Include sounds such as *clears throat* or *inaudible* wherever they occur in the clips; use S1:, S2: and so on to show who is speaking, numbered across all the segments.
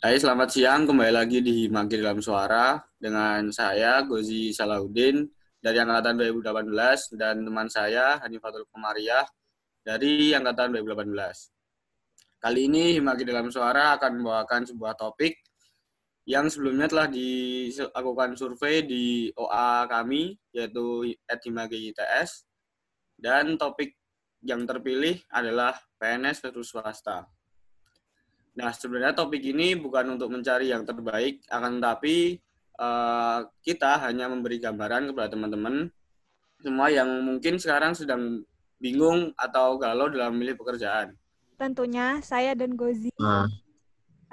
S1: Hai, selamat siang. Kembali lagi di Magir Dalam Suara dengan saya, Gozi Salahuddin, dari Angkatan 2018, dan teman saya, Hanifatul Komariah, dari Angkatan 2018. Kali ini Himagi Dalam Suara akan membawakan sebuah topik yang sebelumnya telah dilakukan survei di OA kami, yaitu Himagi ITS, dan topik yang terpilih adalah PNS versus swasta. Nah, sebenarnya topik ini bukan untuk mencari yang terbaik, akan tetapi uh, kita hanya memberi gambaran kepada teman-teman semua yang mungkin sekarang sedang bingung atau galau dalam memilih pekerjaan.
S2: Tentunya saya dan Gozi uh.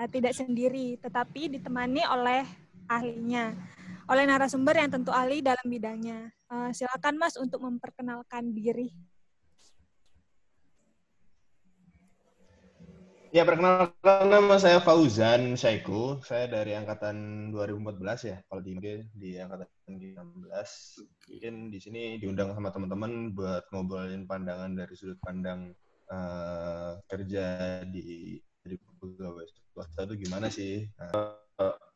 S2: tidak sendiri, tetapi ditemani oleh ahlinya, oleh narasumber yang tentu ahli dalam bidangnya. Uh, silakan Mas untuk memperkenalkan diri.
S3: Ya, perkenalkan nama saya Fauzan Syaiku. Saya dari angkatan 2014 ya, kalau di di angkatan 2016. Mungkin di sini diundang sama teman-teman buat ngobrolin pandangan dari sudut pandang uh, kerja di di pegawai swasta itu gimana sih? Uh,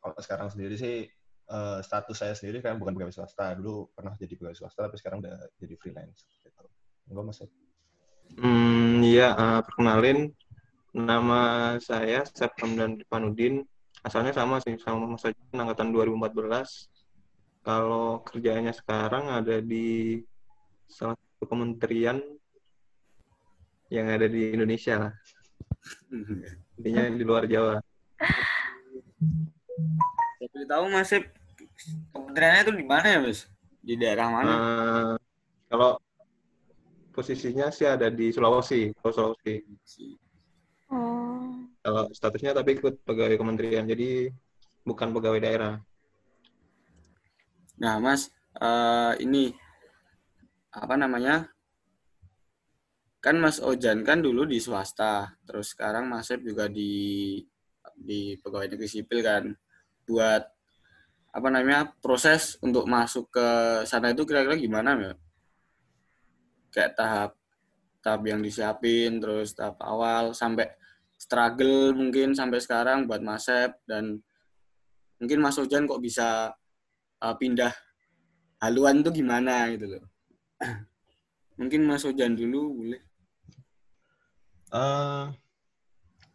S3: kalau sekarang sendiri sih uh, status saya sendiri kan bukan pegawai swasta. Dulu pernah jadi pegawai swasta, tapi sekarang udah jadi freelance. Gitu. Enggak mas?
S4: Hmm, iya, uh, perkenalin Nama saya Septem dan Panudin. Asalnya sama sih, sama Mas Ajan, angkatan 2014. Kalau kerjanya sekarang ada di salah satu kementerian yang ada di Indonesia lah. Intinya di luar Jawa.
S1: Saya tahu Mas kementeriannya itu di mana ya, Mas? Di daerah mana? Uh,
S4: kalau posisinya sih ada di Sulawesi, Sulawesi. Kalau statusnya tapi ikut pegawai kementerian, jadi bukan pegawai daerah.
S1: Nah, Mas, uh, ini apa namanya? Kan Mas Ojan kan dulu di swasta, terus sekarang Mas Sep juga di di pegawai negeri sipil kan. Buat apa namanya proses untuk masuk ke sana itu kira-kira gimana ya? Kayak tahap tahap yang disiapin, terus tahap awal sampai struggle mungkin sampai sekarang buat Mas Sep dan mungkin Mas Ojan kok bisa uh, pindah haluan itu gimana gitu loh. *clears throat* mungkin Mas Ojan dulu boleh.
S3: Uh,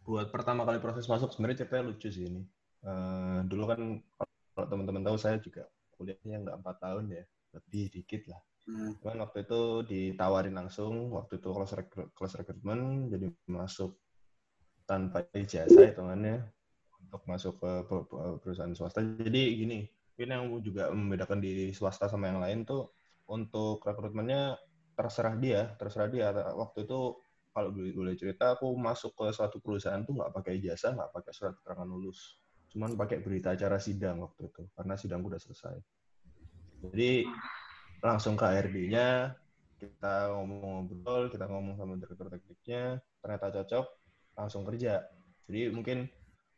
S3: buat pertama kali proses masuk sebenarnya ceritanya lucu sih ini. Uh, dulu kan kalau teman-teman tahu saya juga kuliahnya nggak empat tahun ya, lebih dikit lah. Hmm. Cuman waktu itu ditawarin langsung, waktu itu kelas rekrutmen, jadi masuk tanpa ijazah hitungannya untuk masuk ke perusahaan swasta. Jadi gini, ini yang juga membedakan di swasta sama yang lain tuh untuk rekrutmennya terserah dia, terserah dia. Waktu itu kalau boleh cerita, aku masuk ke suatu perusahaan tuh nggak pakai ijazah, nggak pakai surat keterangan lulus, cuman pakai berita acara sidang waktu itu karena sidang udah selesai. Jadi langsung ke HRD-nya, kita ngomong-ngobrol, kita ngomong sama direktur tekniknya, ternyata cocok, langsung kerja. Jadi mungkin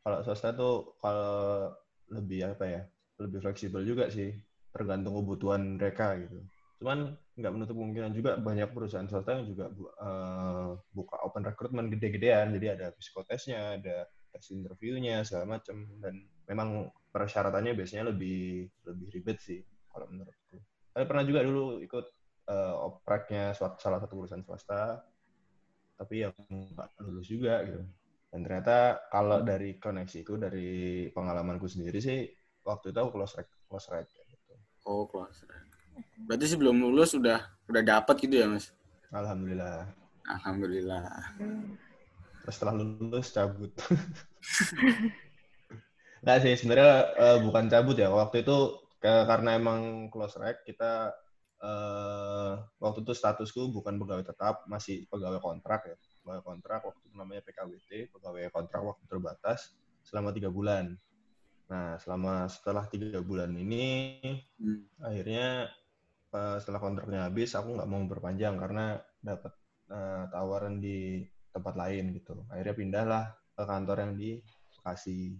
S3: kalau swasta tuh kalau lebih apa ya, lebih fleksibel juga sih, tergantung kebutuhan mereka gitu. Cuman nggak menutup kemungkinan juga banyak perusahaan swasta yang juga uh, buka open recruitment gede-gedean, jadi ada psikotesnya, ada tes interviewnya segala macam dan memang persyaratannya biasanya lebih lebih ribet sih kalau menurutku. Tapi pernah juga dulu ikut uh, opreknya salah satu perusahaan swasta tapi yang nggak lulus juga gitu. Dan ternyata kalau dari koneksiku dari pengalamanku sendiri sih waktu itu aku close rate close rate gitu.
S1: Oh close rate. Berarti sebelum lulus udah udah dapat gitu ya mas?
S3: Alhamdulillah.
S1: Alhamdulillah.
S3: Terus setelah lulus cabut. *laughs* Nggak sih sebenarnya uh, bukan cabut ya. Waktu itu karena emang close rate kita uh, waktu itu statusku bukan pegawai tetap, masih pegawai kontrak ya. Pegawai kontrak waktu itu namanya PKWT, pegawai kontrak waktu terbatas selama tiga bulan. Nah, selama setelah tiga bulan ini, hmm. akhirnya uh, setelah kontraknya habis, aku nggak mau berpanjang karena dapat uh, tawaran di tempat lain gitu. Akhirnya pindahlah ke kantor yang di Bekasi.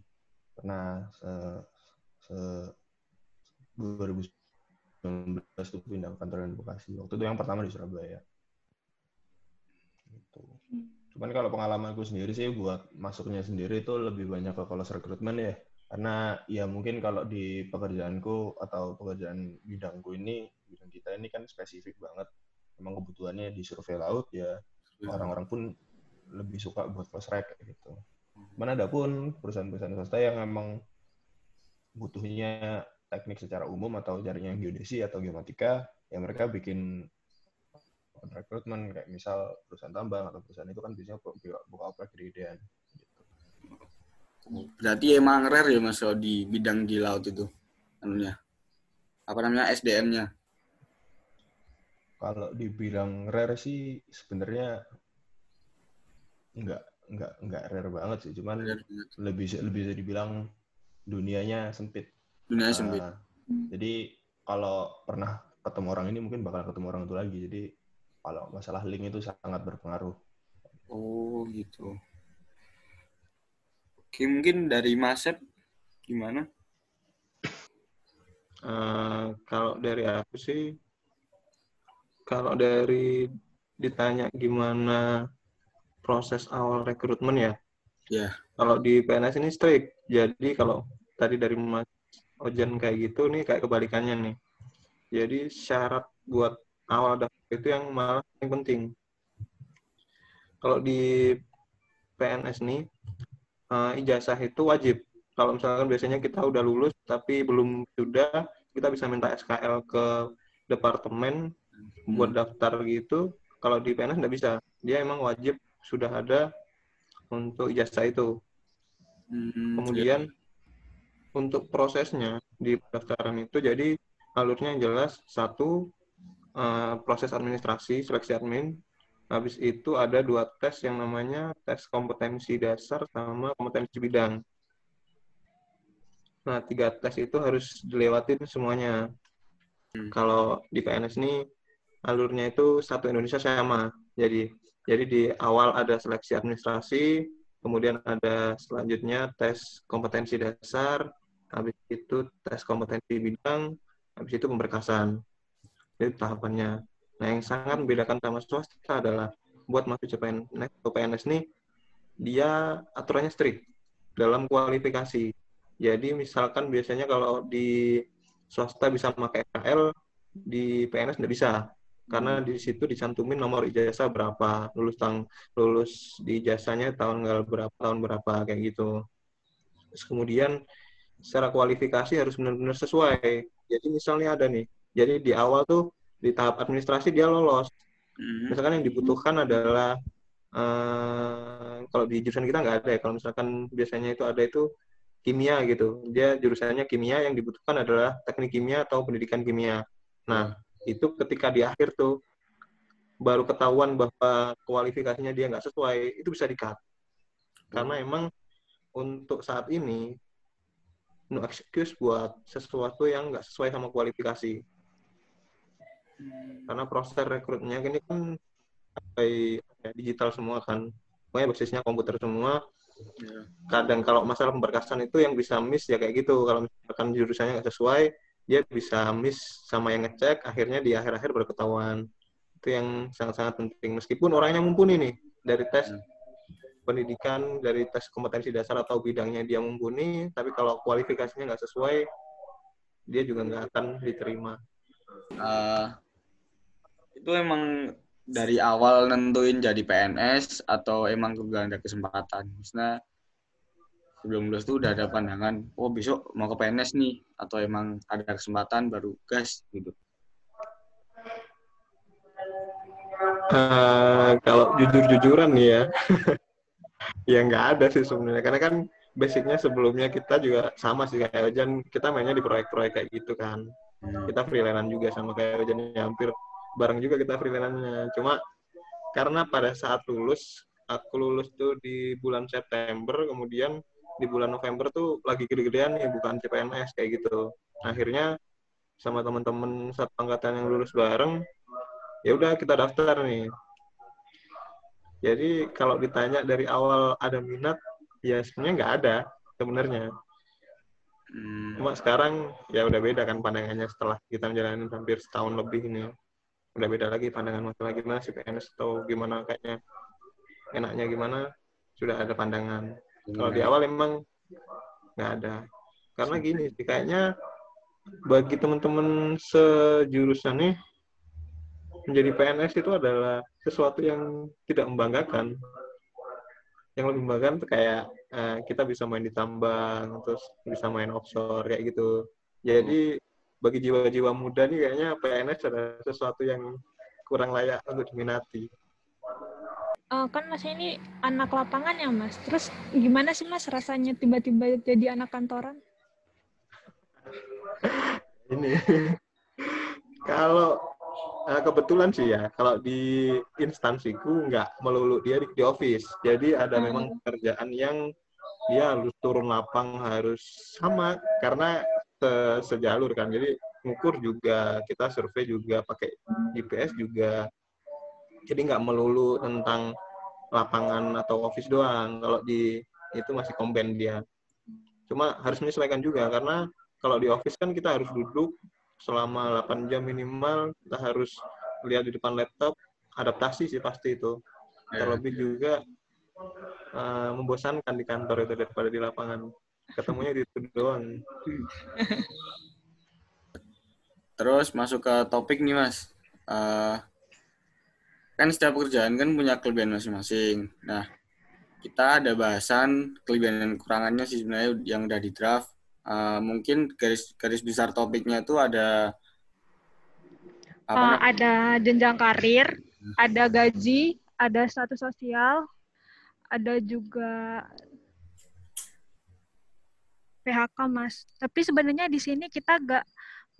S3: Pernah se, se 2000 19 tuh pindah ke kantor di Bekasi. Waktu itu yang pertama di Surabaya. Gitu. Cuman kalau pengalamanku sendiri sih buat masuknya sendiri itu lebih banyak ke kalau rekrutmen ya. Karena ya mungkin kalau di pekerjaanku atau pekerjaan bidangku ini, bidang kita ini kan spesifik banget. Memang kebutuhannya di survei laut ya iya. orang-orang pun lebih suka buat close rek gitu. Mana ada pun perusahaan-perusahaan swasta yang memang butuhnya teknik secara umum atau jaringan geodesi atau geomatika, ya mereka bikin rekrutmen kayak misal perusahaan tambang atau perusahaan itu kan biasanya buka, buka oprek gedean gitu.
S1: Berarti emang rare ya Mas di bidang di laut itu anunya. Apa namanya SDM-nya?
S3: Kalau dibilang rare sih sebenarnya enggak enggak enggak rare banget sih, cuman lebih lebih bisa dibilang dunianya sempit.
S1: Dunia sempit.
S3: Uh, jadi kalau pernah ketemu orang ini mungkin bakal ketemu orang itu lagi. Jadi kalau masalah link itu sangat berpengaruh.
S1: Oh gitu. Oke mungkin dari Masep gimana?
S4: Uh, kalau dari aku sih, kalau dari ditanya gimana proses awal rekrutmen ya.
S1: Ya. Yeah.
S4: Kalau di PNS ini strict. Jadi kalau tadi dari Mas Ojan kayak gitu nih kayak kebalikannya nih. Jadi syarat buat awal daftar itu yang malah yang penting. Kalau di PNS nih, uh, ijazah itu wajib. Kalau misalkan biasanya kita udah lulus tapi belum sudah, kita bisa minta SKL ke departemen hmm. buat daftar gitu. Kalau di PNS nggak bisa. Dia emang wajib sudah ada untuk ijazah itu. Hmm, Kemudian ya. Untuk prosesnya di pendaftaran itu jadi alurnya yang jelas satu uh, proses administrasi, seleksi admin. Habis itu ada dua tes yang namanya tes kompetensi dasar sama kompetensi bidang. Nah, tiga tes itu harus dilewatin semuanya. Hmm. Kalau di PNS ini alurnya itu satu Indonesia sama. Jadi jadi di awal ada seleksi administrasi, kemudian ada selanjutnya tes kompetensi dasar, habis itu tes kompetensi bidang, habis itu pemberkasan itu tahapannya. Nah, yang sangat membedakan sama swasta adalah buat masuk CPNS atau PNS nih, dia aturannya strict dalam kualifikasi. Jadi misalkan biasanya kalau di swasta bisa pakai KL, di PNS nggak bisa. Karena di situ dicantumin nomor ijazah berapa, lulus tang lulus di ijazahnya tahun berapa, tahun berapa kayak gitu. Terus kemudian secara kualifikasi harus benar-benar sesuai. Jadi misalnya ada nih, jadi di awal tuh di tahap administrasi dia lolos. Hmm. Misalkan yang dibutuhkan adalah uh, kalau di jurusan kita nggak ada ya. Kalau misalkan biasanya itu ada itu kimia gitu. Dia jurusannya kimia yang dibutuhkan adalah teknik kimia atau pendidikan kimia. Nah, itu ketika di akhir tuh baru ketahuan bahwa kualifikasinya dia nggak sesuai, itu bisa di-cut. Karena emang untuk saat ini no excuse buat sesuatu yang nggak sesuai sama kualifikasi. Karena proses rekrutnya ini kan kayak digital semua kan. Pokoknya basisnya komputer semua. Iya. Kadang kalau masalah pemberkasan itu yang bisa miss ya kayak gitu. Kalau misalkan jurusannya nggak sesuai, dia bisa miss sama yang ngecek, akhirnya di akhir-akhir berketahuan. Itu yang sangat-sangat penting. Meskipun orangnya mumpuni nih dari tes hmm pendidikan dari tes kompetensi dasar atau bidangnya dia mumpuni, tapi kalau kualifikasinya nggak sesuai, dia juga nggak akan diterima.
S1: Uh, itu emang dari awal nentuin jadi PNS atau emang kebetulan ada kesempatan? Maksudnya sebelum lulus tuh udah ada pandangan, oh besok mau ke PNS nih, atau emang ada kesempatan baru gas gitu?
S4: Uh, kalau jujur-jujuran ya, *laughs* ya nggak ada sih sebenarnya. Karena kan basicnya sebelumnya kita juga sama sih kayak Ojan. Kita mainnya di proyek-proyek kayak gitu kan. Hmm. kita freelance juga sama kayak Ojan ya hampir bareng juga kita freelance cuma karena pada saat lulus aku lulus tuh di bulan September kemudian di bulan November tuh lagi gede-gedean nih bukan CPNS kayak gitu. Akhirnya sama teman-teman satu angkatan yang lulus bareng ya udah kita daftar nih jadi kalau ditanya dari awal ada minat, ya sebenarnya nggak ada sebenarnya. Hmm. Cuma sekarang ya udah beda kan pandangannya setelah kita menjalani hampir setahun lebih ini. Udah beda lagi pandangan masalah gimana sih PNS atau gimana kayaknya. enaknya gimana sudah ada pandangan. Kalau di awal emang nggak ada. Karena gini sih, kayaknya bagi teman-teman sejurusan nih menjadi PNS itu adalah sesuatu yang tidak membanggakan. Yang lebih membanggakan itu kayak uh, kita bisa main di tambang, terus bisa main offshore kayak gitu. Jadi bagi jiwa-jiwa muda nih kayaknya PNS adalah sesuatu yang kurang layak untuk diminati.
S2: Uh, kan mas ini anak lapangan ya mas. Terus gimana sih mas rasanya tiba-tiba jadi anak kantoran? *laughs*
S4: ini *laughs* kalau uh, kebetulan sih ya kalau di instansiku nggak melulu dia di, di office. Jadi ada hmm. memang pekerjaan yang dia harus turun lapang harus sama karena se sejalur kan. Jadi ngukur juga kita survei juga pakai GPS juga. Jadi nggak melulu tentang lapangan atau office doang. Kalau di itu masih komben dia. Cuma harus menyesuaikan juga karena kalau di office kan kita harus duduk selama 8 jam minimal kita harus lihat di depan laptop. Adaptasi sih pasti itu. Yeah. terlebih juga uh, membosankan di kantor itu daripada di lapangan. Ketemunya di itu doang. *laughs*
S1: Terus masuk ke topik nih mas. Uh, kan setiap pekerjaan kan punya kelebihan masing-masing. Nah kita ada bahasan kelebihan dan kekurangannya sih sebenarnya yang udah di draft uh, mungkin garis garis besar topiknya itu ada
S2: apa uh, ada jenjang karir, hmm. ada gaji, ada status sosial, ada juga PHK mas. Tapi sebenarnya di sini kita gak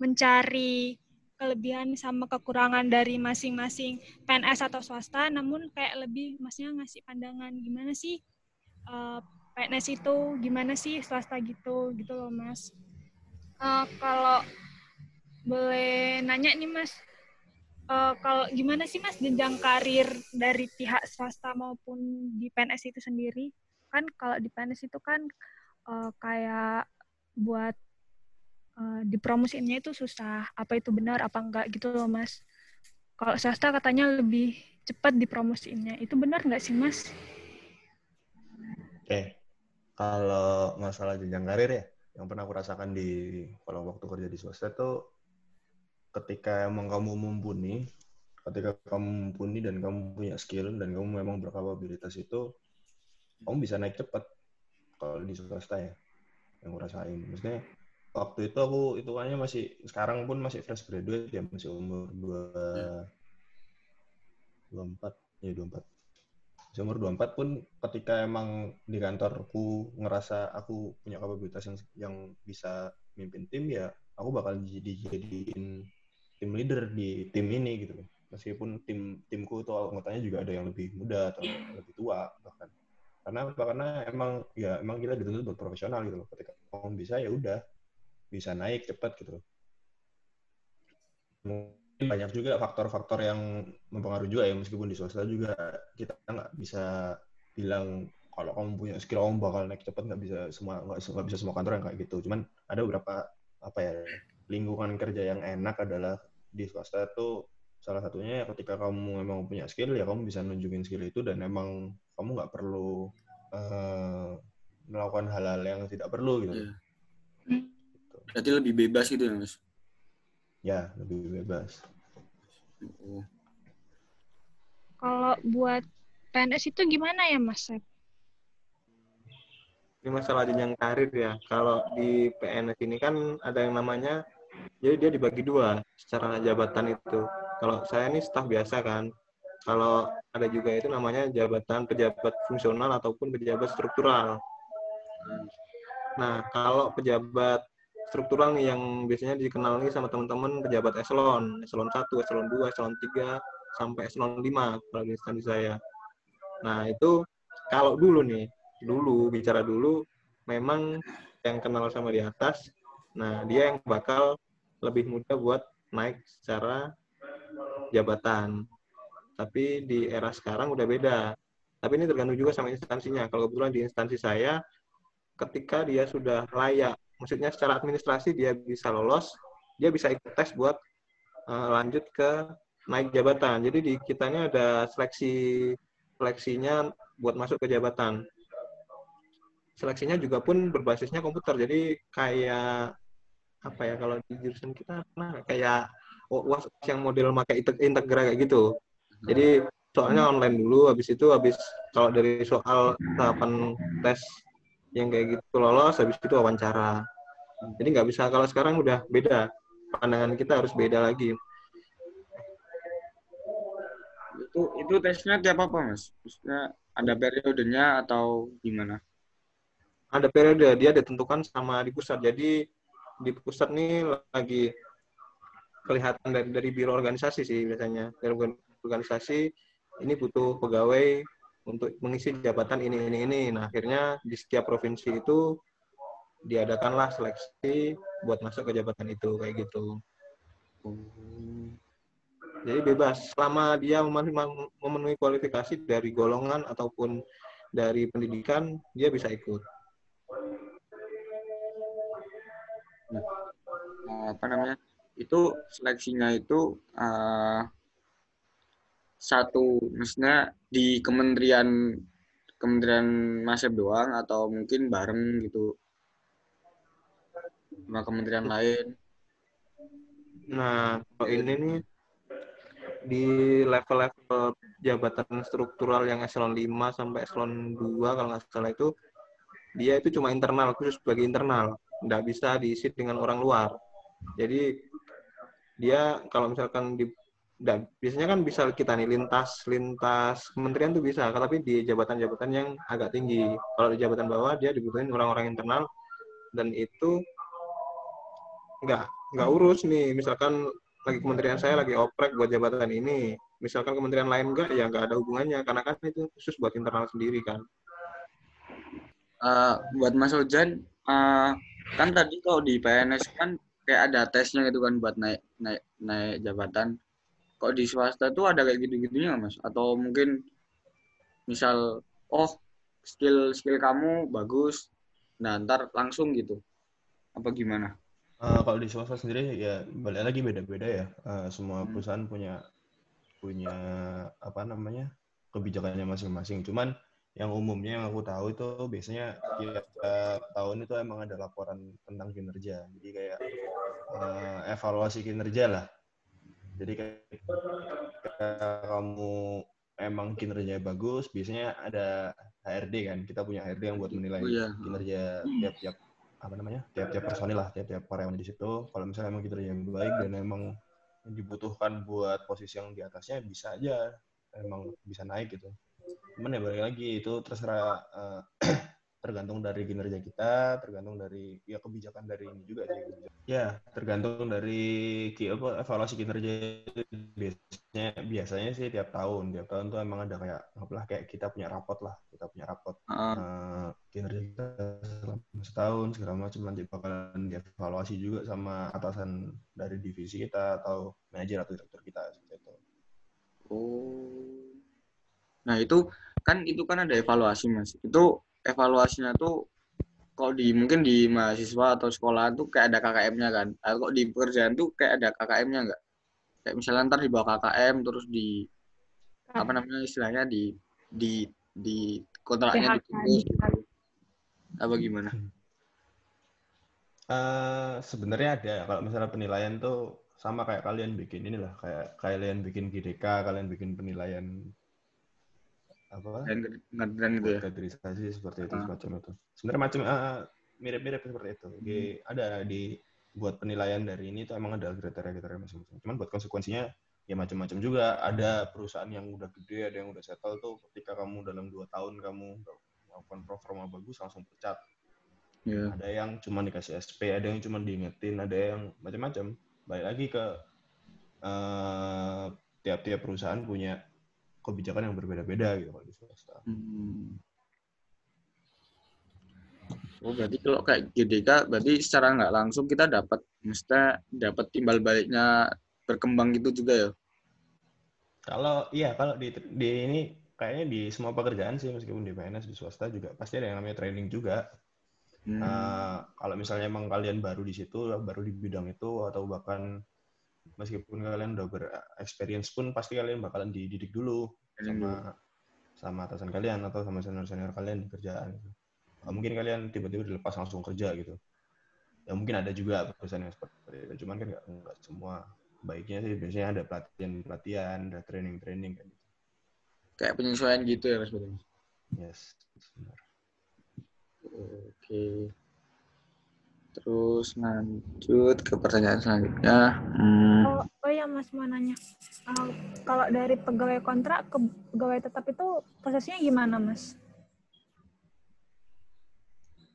S2: mencari kelebihan sama kekurangan dari masing-masing PNS atau swasta, namun kayak lebih masnya ngasih pandangan gimana sih uh, PNS itu gimana sih swasta gitu gitu loh mas? Uh, kalau boleh nanya nih mas. Uh, kalau gimana sih mas jenjang karir dari pihak swasta maupun di PNS itu sendiri? Kan kalau di PNS itu kan uh, kayak buat uh, dipromosiinnya itu susah. Apa itu benar apa enggak gitu loh mas. Kalau swasta katanya lebih cepat dipromosiinnya. Itu benar nggak sih mas?
S3: Oke, kalau masalah jenjang karir ya, yang pernah aku rasakan di kalau waktu kerja di swasta tuh ketika emang kamu mumpuni, ketika kamu mumpuni dan kamu punya skill dan kamu memang berkapabilitas itu, kamu bisa naik cepat kalau di swasta ya, yang aku rasain. Maksudnya waktu itu aku itu kayaknya masih sekarang pun masih fresh graduate ya masih umur dua dua empat ya dua empat umur 24 pun ketika emang di kantorku ngerasa aku punya kapabilitas yang yang bisa mimpin tim ya aku bakal jadi jadiin tim leader di tim ini gitu. Meskipun tim timku itu anggotanya juga ada yang lebih muda atau lebih tua bahkan. Karena karena emang ya emang kita dituntut buat profesional gitu loh. Ketika kamu bisa ya udah. Bisa naik cepat gitu loh banyak juga faktor-faktor yang mempengaruhi juga ya meskipun di swasta juga kita nggak bisa bilang kalau kamu punya skill kamu bakal naik cepat nggak bisa semua nggak bisa semua kantor yang kayak gitu cuman ada beberapa apa ya lingkungan kerja yang enak adalah di swasta itu salah satunya ya ketika kamu memang punya skill ya kamu bisa nunjukin skill itu dan emang kamu nggak perlu uh, melakukan hal-hal yang tidak perlu gitu. Yeah.
S1: gitu. Berarti lebih bebas gitu ya mas?
S3: Ya, lebih bebas.
S2: Kalau buat PNS itu gimana ya, Mas
S4: Ini masalah jenjang karir ya. Kalau di PNS ini kan ada yang namanya, jadi dia dibagi dua secara jabatan itu. Kalau saya ini staf biasa kan. Kalau ada juga itu namanya jabatan pejabat fungsional ataupun pejabat struktural. Nah, kalau pejabat struktural nih yang biasanya dikenal nih sama teman-teman pejabat eselon, eselon 1, eselon 2, eselon 3, sampai eselon 5 kalau di instansi saya. Nah, itu kalau dulu nih, dulu bicara dulu memang yang kenal sama di atas, nah dia yang bakal lebih mudah buat naik secara jabatan. Tapi di era sekarang udah beda. Tapi ini tergantung juga sama instansinya. Kalau kebetulan di instansi saya, ketika dia sudah layak maksudnya secara administrasi dia bisa lolos, dia bisa ikut tes buat uh, lanjut ke naik jabatan. Jadi di kitanya ada seleksi seleksinya buat masuk ke jabatan. Seleksinya juga pun berbasisnya komputer. Jadi kayak apa ya kalau di jurusan kita pernah kayak was yang model pakai integra kayak gitu. Jadi soalnya online dulu, habis itu habis kalau dari soal tahapan tes yang kayak gitu lolos, habis itu wawancara. Jadi nggak bisa kalau sekarang udah beda pandangan kita harus beda lagi.
S1: Itu itu tesnya tiap apa mas? Maksudnya ada periodenya atau gimana?
S4: Ada periode dia ditentukan sama di pusat. Jadi di pusat nih lagi kelihatan dari, dari biro organisasi sih biasanya dari organisasi ini butuh pegawai untuk mengisi jabatan ini ini ini. Nah akhirnya di setiap provinsi itu diadakanlah seleksi buat masuk ke jabatan itu kayak gitu. Jadi bebas. Selama dia memenuhi kualifikasi dari golongan ataupun dari pendidikan dia bisa ikut.
S1: Nah, apa namanya? Itu seleksinya itu uh, satu maksudnya di kementerian kementerian Masep doang atau mungkin bareng gitu? Sama kementerian lain?
S4: Nah kalau ini nih di level-level jabatan struktural yang eselon 5 sampai eselon 2 kalau nggak salah itu dia itu cuma internal khusus bagi internal. Nggak bisa diisi dengan orang luar. Jadi dia kalau misalkan di dan biasanya kan bisa kita nih lintas lintas kementerian tuh bisa tapi di jabatan-jabatan yang agak tinggi. Kalau di jabatan bawah dia dibutuhin orang-orang internal dan itu nggak nggak urus nih. Misalkan lagi kementerian saya lagi oprek buat jabatan ini misalkan kementerian lain enggak ya nggak ada hubungannya karena kan itu khusus buat internal sendiri kan.
S1: Uh, buat Mas Ojan uh, kan tadi kalau di PNS kan kayak ada tesnya gitu kan buat naik naik naik jabatan kok di swasta tuh ada kayak gitu-gitunya mas atau mungkin misal oh skill skill kamu bagus nah ntar langsung gitu apa gimana
S3: uh, kalau di swasta sendiri ya balik lagi beda-beda ya uh, semua hmm. perusahaan punya punya apa namanya kebijakannya masing-masing cuman yang umumnya yang aku tahu itu biasanya tiap tahun itu emang ada laporan tentang kinerja. Jadi kayak uh, evaluasi kinerja lah. Jadi kayak kamu emang kinerja bagus, biasanya ada HRD kan. Kita punya HRD yang buat menilai oh, iya. kinerja tiap-tiap apa namanya tiap-tiap personil lah, tiap-tiap karyawan di situ. Kalau misalnya emang kinerja yang baik dan emang dibutuhkan buat posisi yang di atasnya bisa aja emang bisa naik gitu cuman ya balik lagi itu terserah uh, *clears throat* tergantung dari kinerja kita, tergantung dari ya kebijakan dari ini juga sih. Ya, tergantung dari apa evaluasi kinerja biasanya biasanya sih tiap tahun, tiap tahun tuh emang ada kayak apalah kayak kita punya rapot lah, kita punya rapot uh. Uh, kinerja kita selama setahun segala macam nanti bakalan dievaluasi juga sama atasan dari divisi kita atau manajer atau direktur kita seperti itu.
S1: Oh. Nah, itu kan itu kan ada evaluasi mas itu evaluasinya tuh kalau di mungkin di mahasiswa atau sekolah tuh kayak ada KKM-nya kan? Atau kok di pekerjaan tuh kayak ada KKM-nya nggak? Kayak misalnya ntar di bawah KKM terus di apa namanya istilahnya di di di kontraknya ditulis gitu. apa gimana?
S3: Uh, sebenarnya ada. Kalau misalnya penilaian tuh sama kayak kalian bikin inilah kayak kalian bikin GDK kalian bikin penilaian apa?
S1: Ngedan gitu ya?
S3: Kaderisasi seperti itu uh. semacam itu. Sebenarnya macam uh, mirip-mirip seperti itu. Jadi, hmm. ada di buat penilaian dari ini tuh emang ada kriteria-kriteria masing-masing. Cuman buat konsekuensinya ya macam-macam juga. Ada perusahaan yang udah gede ada yang udah settle tuh ketika kamu dalam dua tahun kamu melakukan performa bagus langsung pecat. Yeah. ada yang cuma dikasih SP ada yang cuma diingetin ada yang macam-macam. Balik lagi ke uh, tiap-tiap perusahaan punya kebijakan yang berbeda-beda gitu kalau di swasta. Hmm.
S1: Oh berarti kalau kayak GDK berarti secara nggak langsung kita dapat mesti dapat timbal baliknya berkembang gitu juga ya?
S3: Kalau iya kalau di di ini kayaknya di semua pekerjaan sih meskipun di PNS di swasta juga pasti ada yang namanya training juga. Hmm. Uh, kalau misalnya emang kalian baru di situ, baru di bidang itu atau bahkan meskipun kalian udah berexperience pun pasti kalian bakalan dididik dulu sama sama atasan kalian atau sama senior-senior kalian di kerjaan gitu. mungkin kalian tiba-tiba dilepas langsung kerja gitu. Ya mungkin ada juga perusahaan yang seperti itu cuman kan nggak semua baiknya sih. Biasanya ada pelatihan pelatihan ada training training
S1: kan gitu. Kayak penyesuaian gitu ya mas
S3: yes benar.
S1: Oke terus lanjut ke pertanyaan selanjutnya
S2: hmm. oh, oh ya mas mau nanya uh, kalau dari pegawai kontrak ke pegawai tetap itu prosesnya gimana mas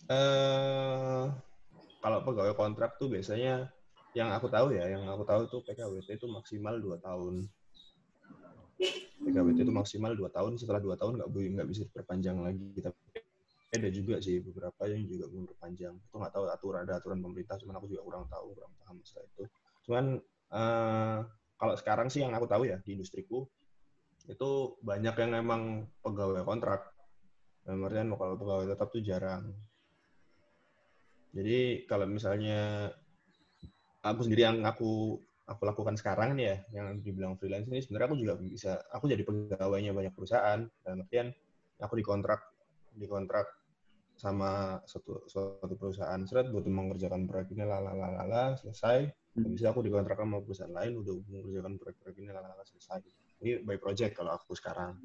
S3: uh, kalau pegawai kontrak tuh biasanya yang aku tahu ya, yang aku tahu tuh PKWT itu maksimal dua tahun. PKWT itu maksimal dua tahun. Setelah dua tahun nggak boleh nggak bisa diperpanjang lagi. Tapi ada juga sih beberapa yang juga belum berpanjang. Itu nggak tahu aturan ada aturan pemerintah, cuman aku juga kurang tahu, kurang paham masalah itu. Cuman uh, kalau sekarang sih yang aku tahu ya di industriku itu banyak yang emang pegawai kontrak. Dalam kalau pegawai tetap tuh jarang. Jadi kalau misalnya aku sendiri yang aku aku lakukan sekarang nih ya, yang dibilang freelance ini sebenarnya aku juga bisa, aku jadi pegawainya banyak perusahaan. Dalam artian aku dikontrak dikontrak sama suatu suatu perusahaan seret buat mengerjakan proyek ini lala selesai. Hmm. Habis itu aku dikontrak sama perusahaan lain udah mengerjakan proyek-proyek ini lala selesai. Ini by project kalau aku sekarang.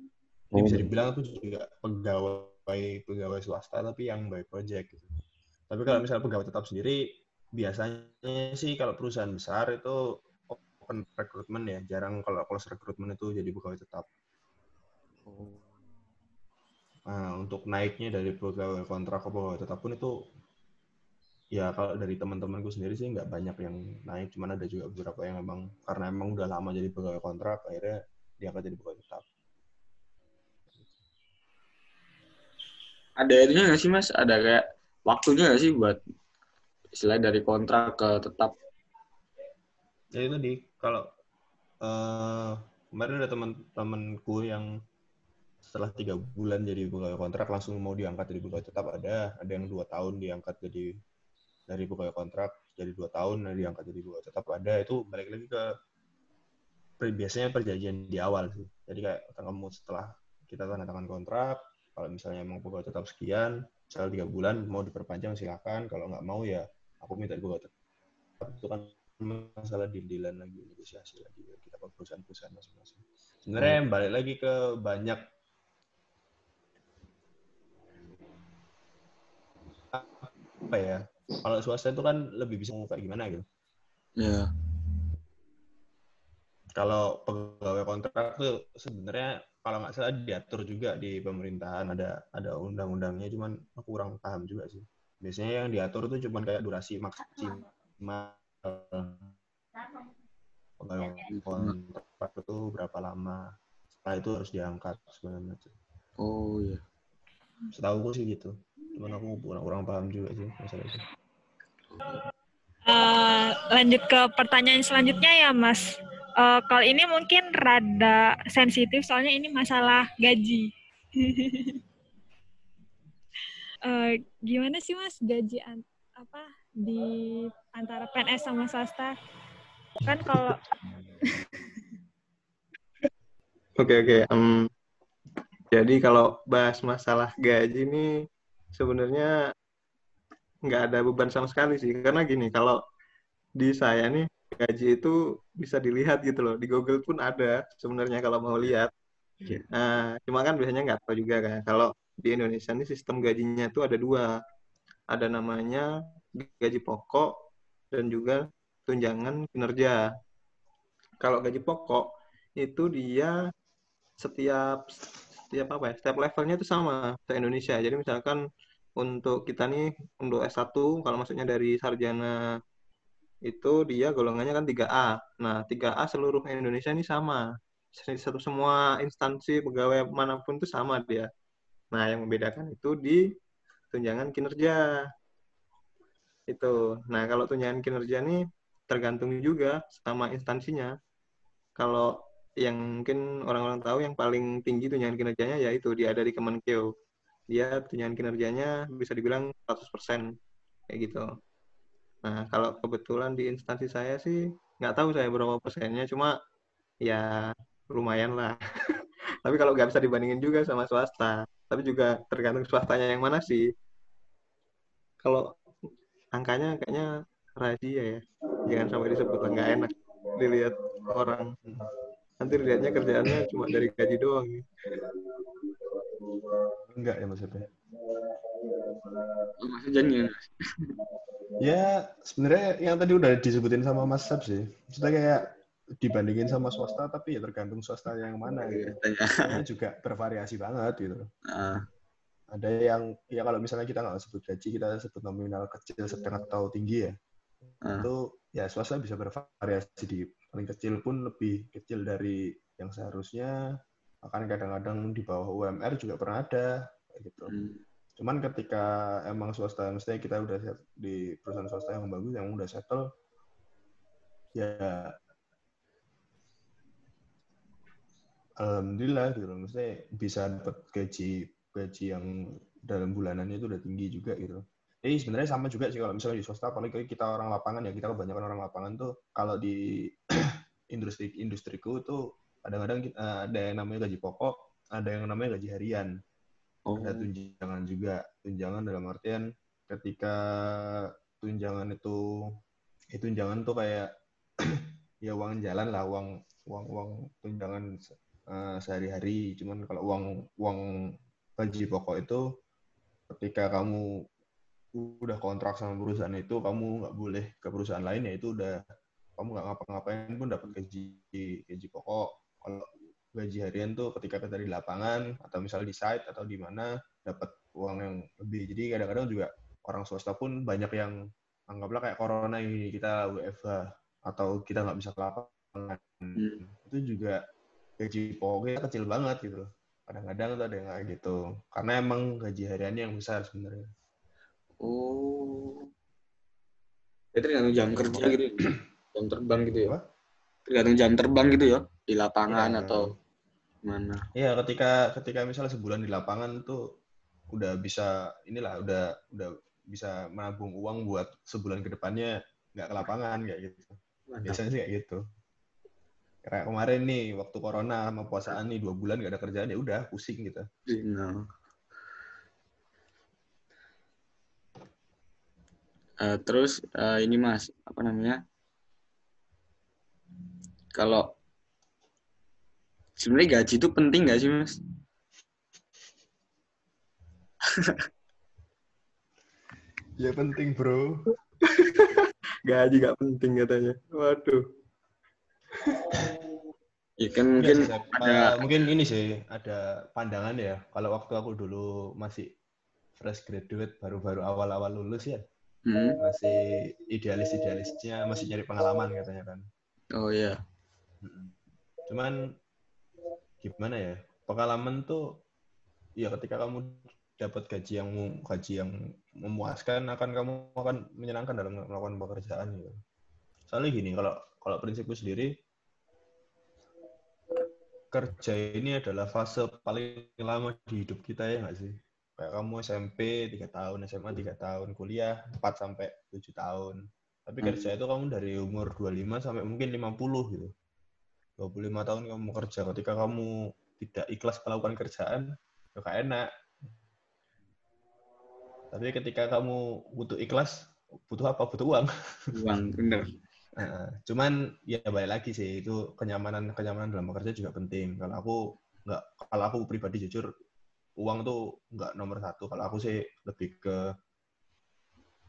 S3: Ini bisa oh. dibilang aku juga pegawai pegawai swasta tapi yang by project gitu. Tapi kalau misalnya pegawai tetap sendiri, biasanya sih kalau perusahaan besar itu open recruitment ya. Jarang kalau close recruitment itu jadi pegawai tetap. Nah, untuk naiknya dari pegawai kontrak ke pegawai tetap pun itu ya kalau dari teman-temanku sendiri sih nggak banyak yang naik, cuman ada juga beberapa yang memang karena emang udah lama jadi pegawai kontrak, akhirnya diangkat jadi pegawai tetap.
S1: Ada ini nggak sih mas? Ada kayak waktunya nggak sih buat selain dari kontrak ke tetap?
S3: Ya itu di kalau uh, kemarin ada teman-temanku yang setelah tiga bulan jadi pegawai kontrak langsung mau diangkat jadi pegawai tetap ada ada yang dua tahun diangkat jadi dari pegawai kontrak jadi dua tahun dan diangkat jadi pegawai tetap ada. Itu balik lagi ke biasanya perjanjian di awal sih. Jadi kayak kamu setelah kita tanda tangan kontrak kalau misalnya mau pegawai tetap sekian misal tiga bulan mau diperpanjang silakan kalau nggak mau ya aku minta gue tetap. Itu kan masalah deal-dealan lagi negosiasi lagi kita ke perusahaan-perusahaan masing-masing. Sebenarnya hmm. balik lagi ke banyak apa ya kalau swasta itu kan lebih bisa kayak gimana gitu.
S1: Ya yeah.
S3: kalau pegawai kontrak tuh sebenarnya kalau nggak salah diatur juga di pemerintahan ada ada undang-undangnya cuman aku kurang paham juga sih. Biasanya yang diatur tuh cuman kayak durasi maksimal. Kontrak itu berapa lama setelah itu harus diangkat segala macam
S1: oh iya.
S3: Setahu aku sih gitu cuman aku kurang kurang paham juga sih masalah itu
S2: uh, lanjut ke pertanyaan selanjutnya ya mas uh, kalau ini mungkin rada sensitif soalnya ini masalah gaji. uh, *laughs* gimana sih mas gaji an apa di antara PNS sama swasta? Kan kalau
S4: Oke oke. Um, jadi kalau bahas masalah gaji ini sebenarnya nggak ada beban sama sekali sih. Karena gini, kalau di saya nih gaji itu bisa dilihat gitu loh. Di Google pun ada sebenarnya kalau mau lihat. Nah cuma kan biasanya nggak tahu juga kan. Kalau di Indonesia ini sistem gajinya itu ada dua. Ada namanya gaji pokok dan juga tunjangan kinerja. Kalau gaji pokok itu dia setiap setiap apa ya setiap levelnya itu sama se Indonesia jadi misalkan untuk kita nih untuk S1 kalau maksudnya dari sarjana itu dia golongannya kan 3A. Nah, 3A seluruh Indonesia ini sama. Satu semua instansi pegawai mana pun itu sama dia. Nah, yang membedakan itu di tunjangan kinerja. Itu. Nah, kalau tunjangan kinerja ini tergantung juga sama instansinya. Kalau yang mungkin orang-orang tahu yang paling tinggi tunjangan kinerjanya yaitu dia ada di Kemenkeu. Dia tunjangan kinerjanya bisa dibilang 100% kayak gitu. Nah, kalau kebetulan di instansi saya sih nggak tahu saya berapa persennya, cuma ya lumayan lah. *laughs* Tapi kalau nggak bisa dibandingin juga sama swasta, tapi juga tergantung swastanya yang mana sih. Kalau angkanya kayaknya rahasia ya, jangan sampai disebut nggak enak dilihat orang. Nanti lihatnya kerjaannya cuma dari gaji doang.
S3: Enggak ya maksudnya.
S1: Maksudnya
S3: Ya, sebenarnya yang tadi udah disebutin sama Mas Sab sih. Maksudnya kayak dibandingin sama swasta, tapi ya tergantung swasta yang mana gitu. Karena juga bervariasi banget gitu. Uh. Ada yang, ya kalau misalnya kita nggak sebut gaji, kita sebut nominal kecil, sedang atau tinggi ya. Uh. Itu ya swasta bisa bervariasi di paling kecil pun lebih kecil dari yang seharusnya. Bahkan kadang-kadang di bawah UMR juga pernah ada gitu. Hmm. Cuman ketika emang swasta, mestinya kita udah di perusahaan swasta yang bagus, yang udah settle, ya alhamdulillah gitu. Maksudnya bisa dapat gaji gaji yang dalam bulanannya itu udah tinggi juga gitu. Jadi sebenarnya sama juga sih kalau misalnya di swasta, apalagi kita orang lapangan ya, kita kebanyakan orang lapangan tuh kalau di *clears throat* industri industriku tuh kadang-kadang ada yang namanya gaji pokok, ada yang namanya gaji harian. Oh. Ada tunjangan juga. Tunjangan dalam artian ketika tunjangan itu itu tunjangan tuh kayak *clears throat* ya uang jalan lah, uang uang uang tunjangan uh, sehari-hari. Cuman kalau uang uang gaji pokok itu ketika kamu udah kontrak sama perusahaan itu kamu nggak boleh ke perusahaan lain ya itu udah kamu nggak ngapa-ngapain pun dapat gaji gaji pokok kalau gaji harian tuh ketika kita di lapangan atau misalnya di site atau di mana dapat uang yang lebih. Jadi kadang-kadang juga orang swasta pun banyak yang anggaplah kayak corona ini kita WFH atau kita nggak bisa ke lapangan. Hmm. Itu juga gaji pokoknya kecil banget gitu Kadang-kadang tuh ada yang kayak gitu. Karena emang gaji hariannya yang besar sebenarnya.
S1: Oh. Itu tergantung jam kerja gitu. Ya? *clears throat* Jam terbang gitu ya. Tergantung jam terbang gitu ya di lapangan ya, atau mana?
S3: Iya, ketika ketika misalnya sebulan di lapangan tuh udah bisa inilah udah udah bisa menabung uang buat sebulan ke depannya nggak ke lapangan kayak gitu. Mantap. Biasanya sih kayak gitu. Kayak kemarin nih waktu corona sama puasaan nih dua bulan gak ada kerjaan ya udah pusing gitu.
S1: No. Uh, terus uh, ini mas apa namanya? Kalau sebenarnya gaji itu penting gak sih mas?
S3: ya penting bro. *laughs*
S4: gaji gak penting katanya. Waduh.
S1: Ya kan mungkin ya, ada
S3: uh, mungkin ini sih ada pandangan ya. Kalau waktu aku dulu masih fresh graduate baru-baru awal-awal lulus ya. Hmm. Masih idealis-idealisnya masih nyari pengalaman katanya kan.
S1: Oh iya.
S3: Cuman gimana ya pengalaman tuh ya ketika kamu dapat gaji yang gaji yang memuaskan akan kamu akan menyenangkan dalam melakukan pekerjaan gitu. Soalnya gini kalau kalau prinsipku sendiri kerja ini adalah fase paling lama di hidup kita ya nggak sih? Kayak kamu SMP 3 tahun, SMA 3 tahun, kuliah 4 sampai 7 tahun. Tapi hmm. kerja itu kamu dari umur 25 sampai mungkin 50 gitu. 25 tahun kamu kerja. Ketika kamu tidak ikhlas melakukan kerjaan ya gak enak. Tapi ketika kamu butuh ikhlas butuh apa? Butuh uang.
S1: Uang bener. *laughs*
S3: Nah, cuman ya balik lagi sih itu kenyamanan kenyamanan dalam bekerja juga penting. Kalau aku nggak kalau aku pribadi jujur uang tuh nggak nomor satu kalau aku sih lebih ke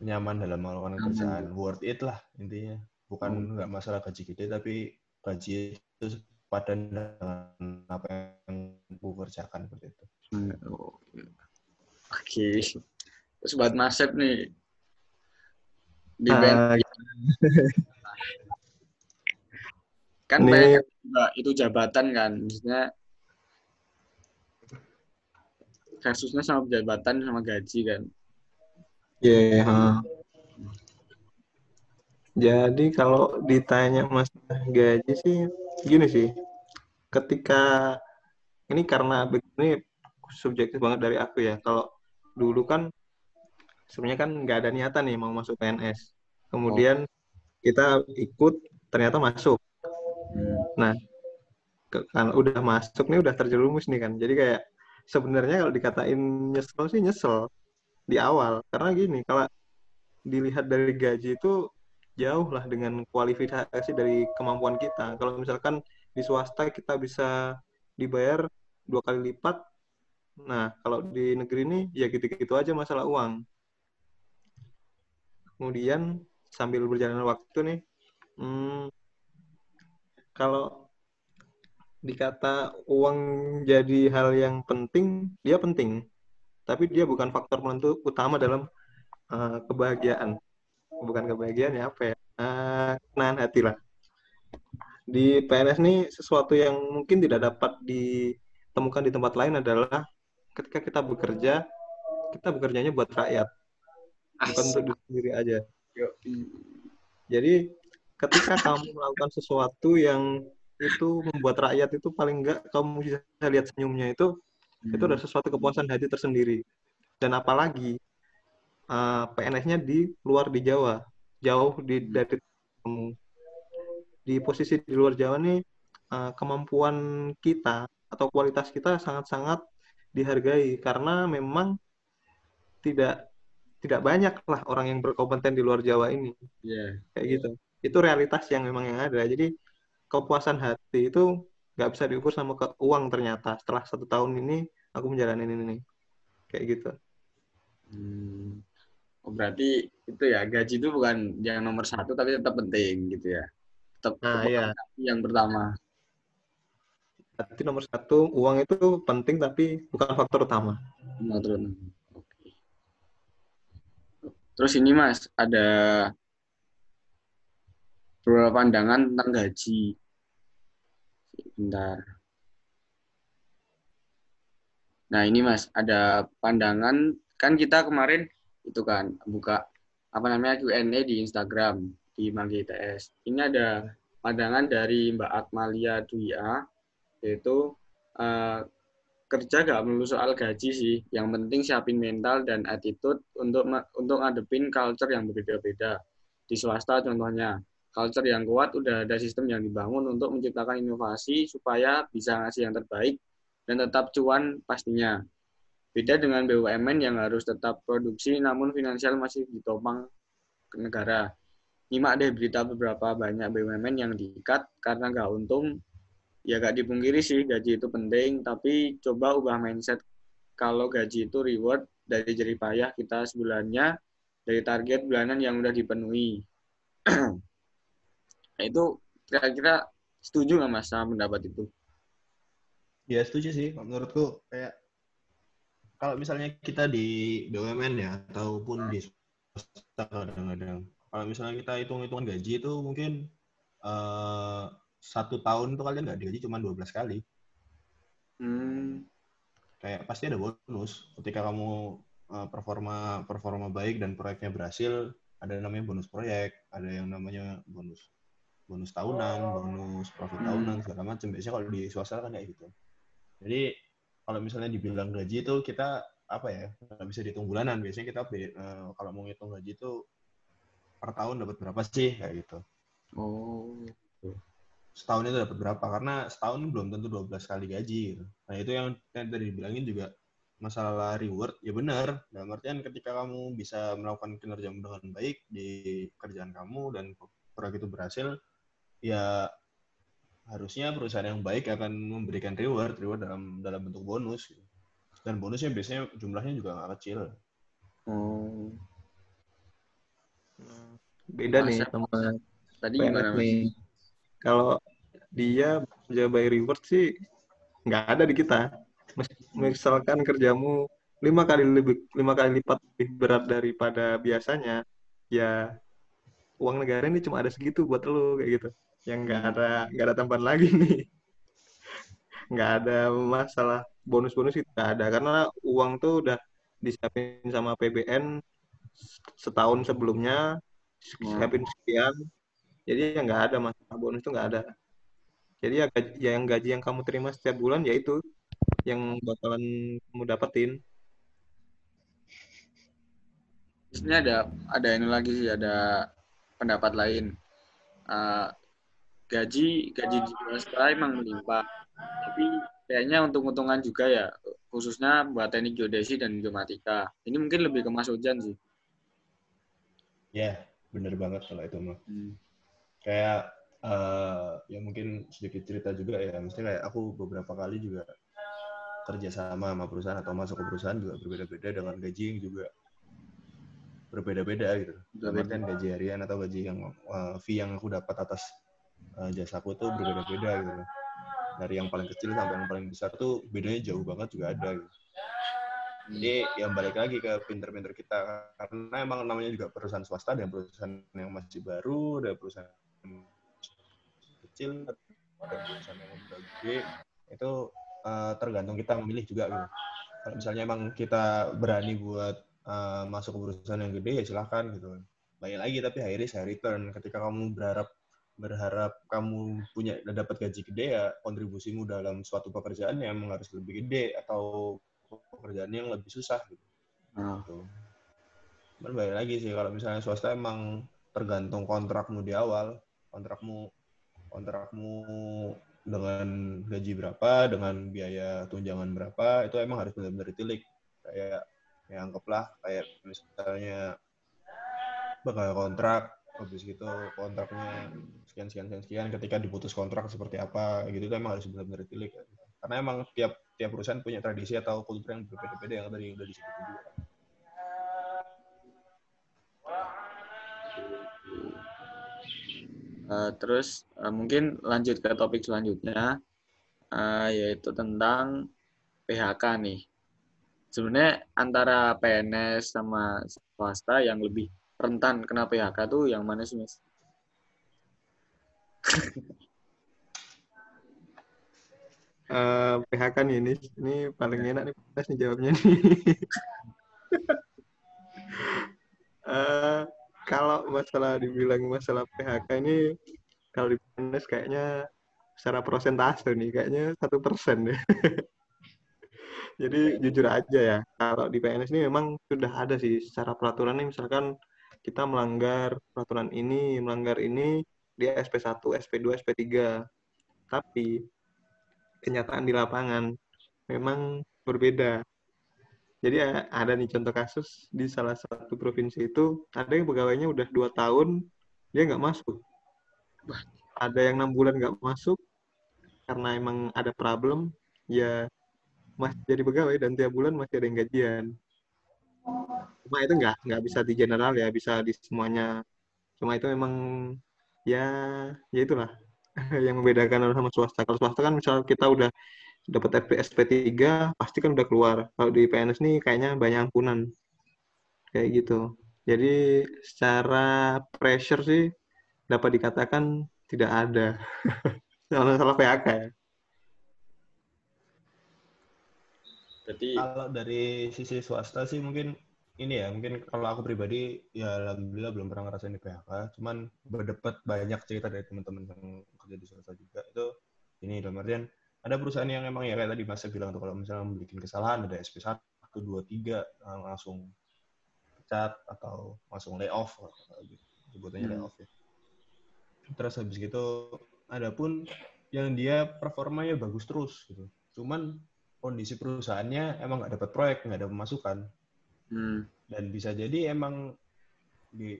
S3: nyaman dalam melakukan kerjaan worth it lah intinya bukan hmm. nggak masalah gaji gede tapi gaji itu padan dengan apa yang aku kerjakan seperti itu.
S1: Hmm, Oke. Okay. Terus buat Masep nih di uh, band kan nih, banyak itu jabatan kan maksudnya kasusnya sama jabatan sama gaji kan.
S4: Iya. Yeah, Jadi kalau ditanya mas gaji sih gini sih, ketika ini karena begini subjektif banget dari aku ya. Kalau dulu kan sebenarnya kan nggak ada niatan nih mau masuk PNS. Kemudian oh. kita ikut ternyata masuk. Hmm. Nah, kan udah masuk nih udah terjerumus nih kan jadi kayak sebenarnya kalau dikatain nyesel sih nyesel di awal. Karena gini kalau dilihat dari gaji itu jauh lah dengan kualifikasi dari kemampuan kita. Kalau misalkan di swasta kita bisa dibayar dua kali lipat nah kalau di negeri ini ya gitu-gitu aja masalah uang. Kemudian sambil berjalan waktu nih hmm, kalau dikata uang jadi hal yang penting, dia penting. Tapi dia bukan faktor penentu utama dalam uh, kebahagiaan. Bukan kebahagiaan ya apa ya? Uh, kenahan hati lah. Di PNS ini sesuatu yang mungkin tidak dapat ditemukan di tempat lain adalah ketika kita bekerja, kita bekerjanya buat rakyat. Bukan untuk diri sendiri aja. Jadi ketika kamu melakukan sesuatu yang itu membuat rakyat itu paling enggak kamu bisa lihat senyumnya itu hmm. itu adalah sesuatu kepuasan hati tersendiri. Dan apalagi uh, eh, PNS-nya di luar di Jawa jauh di dari kamu. Di posisi di luar Jawa nih uh, kemampuan kita atau kualitas kita sangat-sangat dihargai karena memang tidak tidak banyak lah orang yang berkompeten di luar Jawa ini. Yeah. kayak gitu. Itu realitas yang memang yang ada. Jadi kepuasan hati itu nggak bisa diukur sama ke uang ternyata setelah satu tahun ini aku menjalani ini kayak gitu
S1: hmm. oh berarti itu ya gaji itu bukan yang nomor satu tapi tetap penting gitu ya tetap
S4: nah, iya.
S1: yang pertama
S4: Berarti nomor satu uang itu penting tapi bukan faktor utama.
S1: Faktor Oke. Terus ini mas ada beberapa pandangan tentang gaji. Bentar. Nah ini mas, ada pandangan kan kita kemarin itu kan buka apa namanya Q&A di Instagram di Manggi ITS. Ini ada pandangan dari Mbak Atmalia Duya yaitu uh, kerja gak melulu soal gaji sih. Yang penting siapin mental dan attitude untuk untuk ngadepin culture yang berbeda-beda. Di swasta contohnya culture yang kuat, udah ada sistem yang dibangun untuk menciptakan inovasi supaya bisa ngasih yang terbaik dan tetap cuan pastinya. Beda dengan BUMN yang harus tetap produksi namun finansial masih ditopang ke negara. Nyimak deh berita beberapa banyak BUMN yang diikat karena nggak untung. Ya nggak dipungkiri sih gaji itu penting, tapi coba ubah mindset kalau gaji itu reward dari jerih payah kita sebulannya dari target bulanan yang udah dipenuhi. *clears throat* Nah, itu kira-kira setuju nggak mas sama pendapat itu?
S3: Ya setuju sih. Menurutku kayak kalau misalnya kita di BUMN ya ataupun di swasta kadang-kadang kalau misalnya kita hitung-hitungan gaji itu mungkin uh, satu tahun itu kalian nggak digaji cuma 12 kali. Hmm. Kayak pasti ada bonus ketika kamu uh, performa performa baik dan proyeknya berhasil ada namanya bonus proyek, ada yang namanya bonus bonus tahunan, bonus profit hmm. tahunan segala macam. Biasanya kalau di swasta kan kayak gitu. Jadi kalau misalnya dibilang gaji itu kita apa ya nggak bisa dihitung bulanan. Biasanya kita uh, kalau mau ngitung gaji itu per tahun dapat berapa sih kayak gitu.
S1: Oh.
S3: Setahun itu dapat berapa? Karena setahun belum tentu 12 kali gaji. Gitu. Nah itu yang, yang tadi dibilangin juga masalah reward ya benar dalam artian ketika kamu bisa melakukan kinerja dengan baik di kerjaan kamu dan proyek itu berhasil ya harusnya perusahaan yang baik akan memberikan reward reward dalam dalam bentuk bonus dan bonusnya biasanya jumlahnya juga nggak kecil.
S4: Hmm. beda Masa, nih sama tadi gimana nih kalau dia kerja by reward sih nggak ada di kita. Misalkan kerjamu lima kali lebih lima kali lipat lebih berat daripada biasanya ya uang negara ini cuma ada segitu buat lo kayak gitu yang nggak ada nggak ada tambahan lagi nih. Nggak ada masalah bonus-bonus itu nggak ada karena uang tuh udah disiapin sama PBN setahun sebelumnya siapin sekian. Jadi ya nggak ada masalah bonus itu nggak ada. Jadi ya gaji, ya yang gaji yang kamu terima setiap bulan ya itu yang bakalan kamu dapetin.
S1: Ini ada ada ini lagi sih ada pendapat lain. Uh, gaji gaji di swasta emang melimpah. Tapi kayaknya untung-untungan juga ya khususnya buat teknik geodesi dan geomatika. Ini mungkin lebih ke Mas Ojan sih.
S3: Ya yeah, bener banget kalau itu mah hmm. kayak uh, ya mungkin sedikit cerita juga ya. Mesti kayak aku beberapa kali juga kerja sama sama perusahaan atau masuk ke perusahaan juga berbeda-beda dengan gaji yang juga berbeda-beda gitu. Artian gaji harian atau gaji yang uh, fee yang aku dapat atas uh, jasaku tuh berbeda-beda gitu. Dari yang paling kecil sampai yang paling besar tuh bedanya jauh banget juga ada gitu. Jadi yang balik lagi ke pinter-pinter kita karena emang namanya juga perusahaan swasta dan perusahaan yang masih baru, ada perusahaan kecil, ada perusahaan yang udah gede itu uh, tergantung kita memilih juga gitu. Kalau misalnya emang kita berani buat uh, masuk ke perusahaan yang gede ya silahkan gitu Banyak lagi tapi high risk high return. Ketika kamu berharap berharap kamu punya dapat gaji gede ya kontribusimu dalam suatu pekerjaan yang harus lebih gede atau pekerjaan yang lebih susah gitu. Hmm. gitu. Cuman lagi sih kalau misalnya swasta emang tergantung kontrakmu di awal, kontrakmu kontrakmu dengan gaji berapa, dengan biaya tunjangan berapa, itu emang harus benar-benar ditilik. Kayak, ya anggaplah kayak misalnya bakal kontrak, habis gitu kontraknya sekian sekian sekian sekian ketika diputus kontrak seperti apa gitu itu emang harus benar-benar ditilik karena emang tiap tiap perusahaan punya tradisi atau kultur yang berbeda-beda yang tadi udah disebut juga
S1: Uh, terus uh, mungkin lanjut ke topik selanjutnya uh, yaitu tentang PHK nih. Sebenarnya antara PNS sama swasta yang lebih rentan kena PHK tuh yang mana sih, Mas?
S4: Uh, PHK nih ini ini paling enak nih PNS nih jawabnya nih. uh, *laughs* kalau masalah dibilang masalah PHK ini kalau di PNS kayaknya secara persentase nih kayaknya satu persen deh. *laughs* Jadi jujur aja ya, kalau di PNS ini memang sudah ada sih secara peraturan nih misalkan kita melanggar peraturan ini, melanggar ini di SP1, SP2, SP3. Tapi kenyataan di lapangan memang berbeda. Jadi ada nih contoh kasus di salah satu provinsi itu ada yang pegawainya udah dua tahun dia nggak masuk. Ada yang enam bulan nggak masuk karena emang ada problem ya masih jadi pegawai dan tiap bulan masih ada yang gajian. Cuma itu nggak nggak bisa di general ya bisa di semuanya. Cuma itu memang ya ya itulah *laughs* yang membedakan sama swasta. Kalau swasta kan misal kita udah dapat SP3 pasti kan udah keluar. Kalau di PNS nih kayaknya banyak ampunan. Kayak gitu. Jadi secara pressure sih dapat dikatakan tidak ada. *laughs* Kalau salah PHK ya.
S3: Jadi kalau dari sisi swasta sih mungkin ini ya, mungkin kalau aku pribadi ya alhamdulillah belum pernah ngerasain di PHK, cuman berdebat banyak cerita dari teman-teman yang kerja di swasta juga itu ini dalam artian ada perusahaan yang emang ya kayak tadi Mas bilang tuh kalau misalnya membuat kesalahan ada SP1, 2, 3 langsung pecat atau langsung layoff gitu. Sebutannya hmm. layoff ya. Terus habis gitu ada pun yang dia performanya bagus terus gitu. Cuman kondisi perusahaannya emang nggak dapat proyek, nggak ada pemasukan. Hmm. Dan bisa jadi emang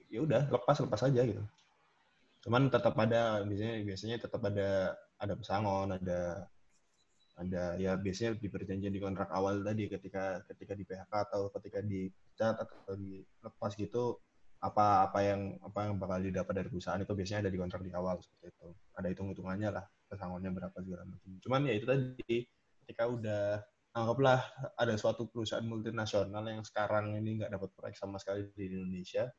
S3: ya udah lepas lepas aja gitu. Cuman tetap ada biasanya biasanya tetap ada ada pesangon, ada ada ya biasanya di perjanjian di kontrak awal tadi ketika ketika di PHK atau ketika dipecat atau dilepas gitu apa apa yang apa yang bakal didapat dari perusahaan itu biasanya ada di kontrak di awal seperti itu ada hitung hitungannya lah pesangonnya berapa segala macam cuman ya itu tadi ketika udah anggaplah ada suatu perusahaan multinasional yang sekarang ini nggak dapat proyek sama sekali di Indonesia.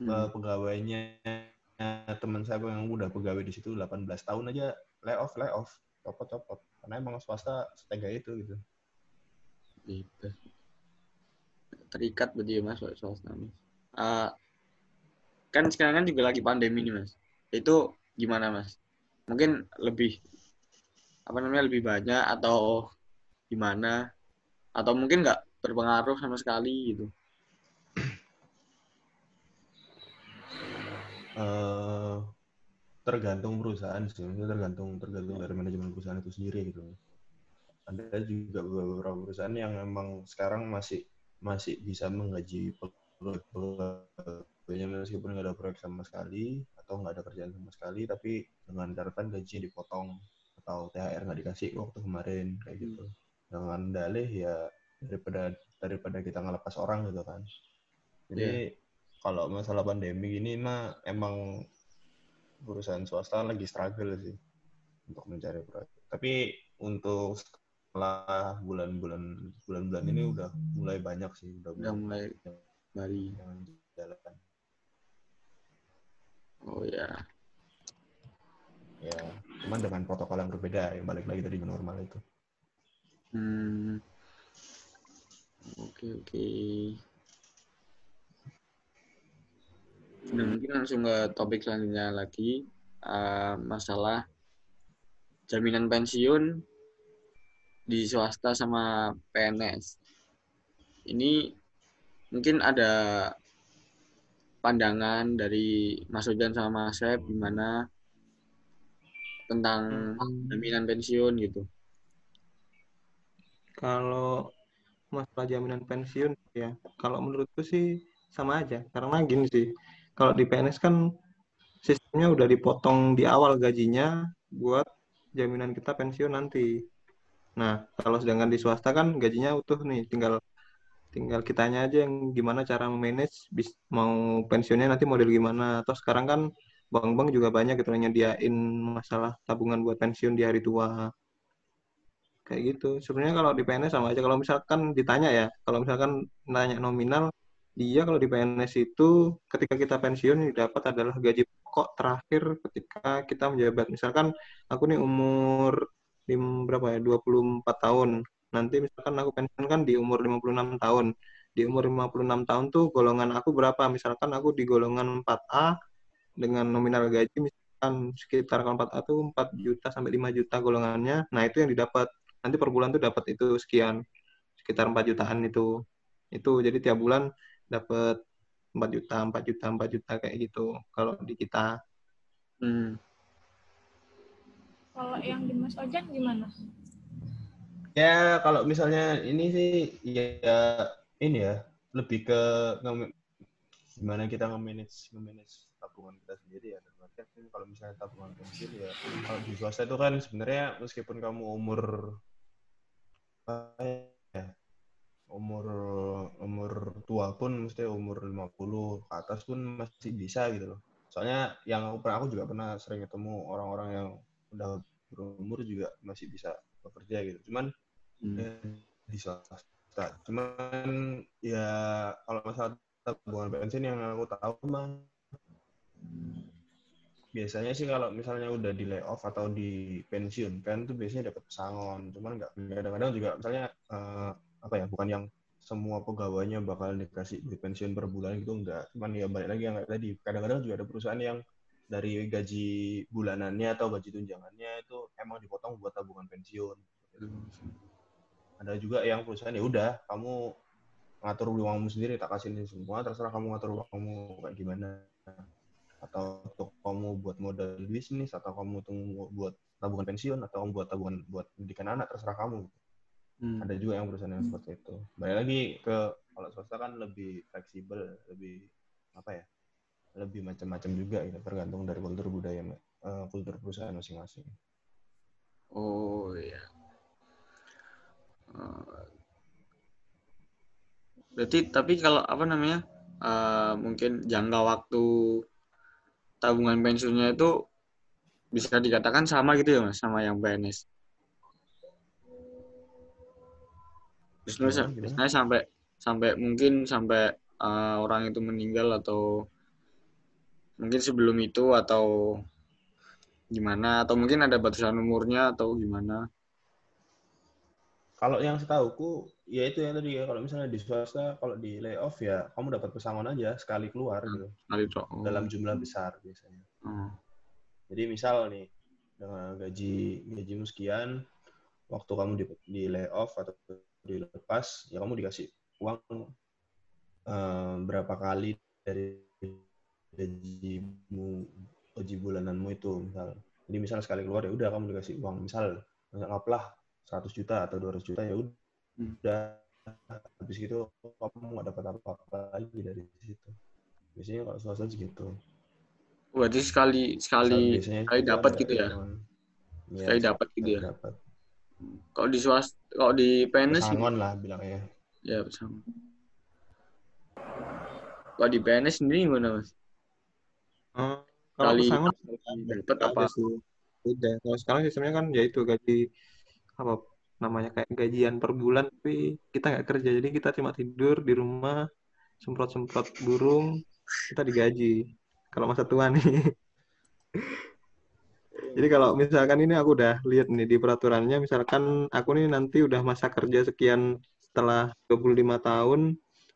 S3: Hmm. pegawainya teman saya yang udah pegawai di situ 18 tahun aja layoff layoff. Copot copot. Karena emang swasta setega itu gitu.
S1: Gitu. Terikat berarti ya mas swasta mas. Uh, kan sekarang kan juga lagi pandemi nih mas. Itu gimana mas? Mungkin lebih apa namanya lebih banyak atau gimana atau mungkin nggak berpengaruh sama sekali gitu
S3: uh, tergantung perusahaan sih, tergantung tergantung dari manajemen perusahaan itu sendiri gitu. Ada juga beberapa perusahaan yang memang sekarang masih masih bisa menggaji pegawainya meskipun nggak ada proyek sama sekali atau nggak ada kerjaan sama sekali, tapi dengan catatan gaji dipotong atau THR nggak dikasih waktu kemarin kayak gitu. Dengan dalih ya daripada daripada kita ngelepas orang gitu kan. Jadi yeah. kalau masalah pandemi ini mah emang perusahaan swasta lagi struggle sih untuk mencari proyek. Tapi untuk setelah bulan-bulan bulan-bulan ini udah mulai banyak sih,
S1: udah, udah mulai dari jalan. Oh ya.
S3: Ya, cuman dengan protokol yang berbeda yang balik lagi dari normal itu.
S1: Hmm. Oke, oke. Nah, mungkin langsung ke topik selanjutnya lagi uh, masalah jaminan pensiun di swasta sama PNS. Ini mungkin ada pandangan dari Mas Ojan sama Mas Sep gimana tentang jaminan pensiun gitu.
S4: Kalau masalah jaminan pensiun ya, kalau menurutku sih sama aja. Karena gini sih, kalau di PNS kan sistemnya udah dipotong di awal gajinya buat jaminan kita pensiun nanti. Nah, kalau sedangkan di swasta kan gajinya utuh nih, tinggal tinggal kitanya aja yang gimana cara memanage mau pensiunnya nanti model gimana. Atau sekarang kan bank-bank juga banyak gitu nyediain masalah tabungan buat pensiun di hari tua. Kayak gitu. Sebenarnya kalau di PNS sama aja. Kalau misalkan ditanya ya, kalau misalkan nanya nominal, dia kalau di PNS itu ketika kita pensiun yang didapat adalah gaji pokok terakhir ketika kita menjabat. Misalkan aku nih umur lim, berapa ya 24 tahun. Nanti misalkan aku pensiun kan di umur 56 tahun. Di umur 56 tahun tuh golongan aku berapa? Misalkan aku di golongan 4A dengan nominal gaji misalkan sekitar kalau 4A tuh 4 juta sampai 5 juta golongannya. Nah, itu yang didapat. Nanti per bulan tuh dapat itu sekian. Sekitar 4 jutaan itu. Itu jadi tiap bulan dapat 4 juta, 4 juta, 4 juta kayak gitu kalau di kita. Hmm.
S2: Kalau yang di Mas Ojan gimana?
S3: Ya, kalau misalnya ini sih ya ini ya lebih ke gimana kita nge-manage nge-manage tabungan kita sendiri ya. Dan kalau misalnya tabungan pensiun ya kalau di swasta itu kan sebenarnya meskipun kamu umur ya, umur umur tua pun mesti umur 50 ke atas pun masih bisa gitu loh. Soalnya yang aku pernah aku juga pernah sering ketemu orang-orang yang udah berumur juga masih bisa bekerja gitu. Cuman hmm. ya, di swasta. Cuman ya kalau masalah tabungan pensiun yang aku tahu mah biasanya sih kalau misalnya udah di layoff atau di pensiun kan tuh biasanya dapat pesangon. Cuman nggak kadang-kadang juga misalnya uh, apa ya bukan yang semua pegawainya bakal dikasih duit pensiun per bulan gitu enggak cuman ya balik lagi yang tadi kadang-kadang juga ada perusahaan yang dari gaji bulanannya atau gaji tunjangannya itu emang dipotong buat tabungan pensiun. Ada juga yang perusahaan ya udah kamu ngatur uangmu sendiri tak kasih ini semua terserah kamu ngatur uangmu kayak gimana atau untuk kamu buat modal bisnis atau kamu tunggu buat tabungan pensiun atau kamu buat tabungan buat pendidikan anak terserah kamu Hmm. Ada juga yang perusahaan yang seperti itu. Balik lagi ke kalau swasta kan lebih fleksibel, lebih apa ya? Lebih macam-macam juga gitu, tergantung dari kultur budaya uh, kultur perusahaan masing-masing.
S1: Oh iya. Uh, berarti tapi kalau apa namanya? Uh, mungkin jangka waktu tabungan pensiunnya itu bisa dikatakan sama gitu ya mas sama yang PNS Biasanya, biasanya sampai sampai mungkin sampai uh, orang itu meninggal atau mungkin sebelum itu atau gimana atau mungkin ada batasan umurnya atau gimana?
S3: Kalau yang setahuku ya itu yang tadi ya kalau misalnya di swasta kalau di layoff ya kamu dapat pesangon aja sekali keluar hmm, gitu. Sekali oh. Dalam jumlah besar biasanya. Hmm. Jadi misal nih dengan gaji gaji sekian waktu kamu di, di layoff atau dilepas ya kamu dikasih uang um, berapa kali dari gajimu gaji bulananmu itu misal jadi misal sekali keluar ya udah kamu dikasih uang misal anggaplah 100 juta atau 200 juta ya udah. Hmm. habis itu kamu nggak dapat apa-apa lagi dari situ. Biasanya kalau swasta segitu.
S1: Berarti sekali sekali sekali dapat gitu ya, ya sekali dapat gitu ya? dapat. kalau di swasta kalau di PNS
S3: pesangon lah bilangnya.
S1: Ya pesangon. Kalau di PNS sendiri gimana mas?
S4: Uh, kalau pesangon dapat apa? Sih beda. Kalau sekarang sistemnya kan ya itu gaji apa namanya kayak gajian per bulan tapi kita nggak kerja. Jadi kita cuma tidur di rumah semprot semprot burung kita digaji. Kalau masa tua nih. *laughs* Jadi kalau misalkan ini aku udah lihat nih di peraturannya misalkan aku nih nanti udah masa kerja sekian setelah 25 tahun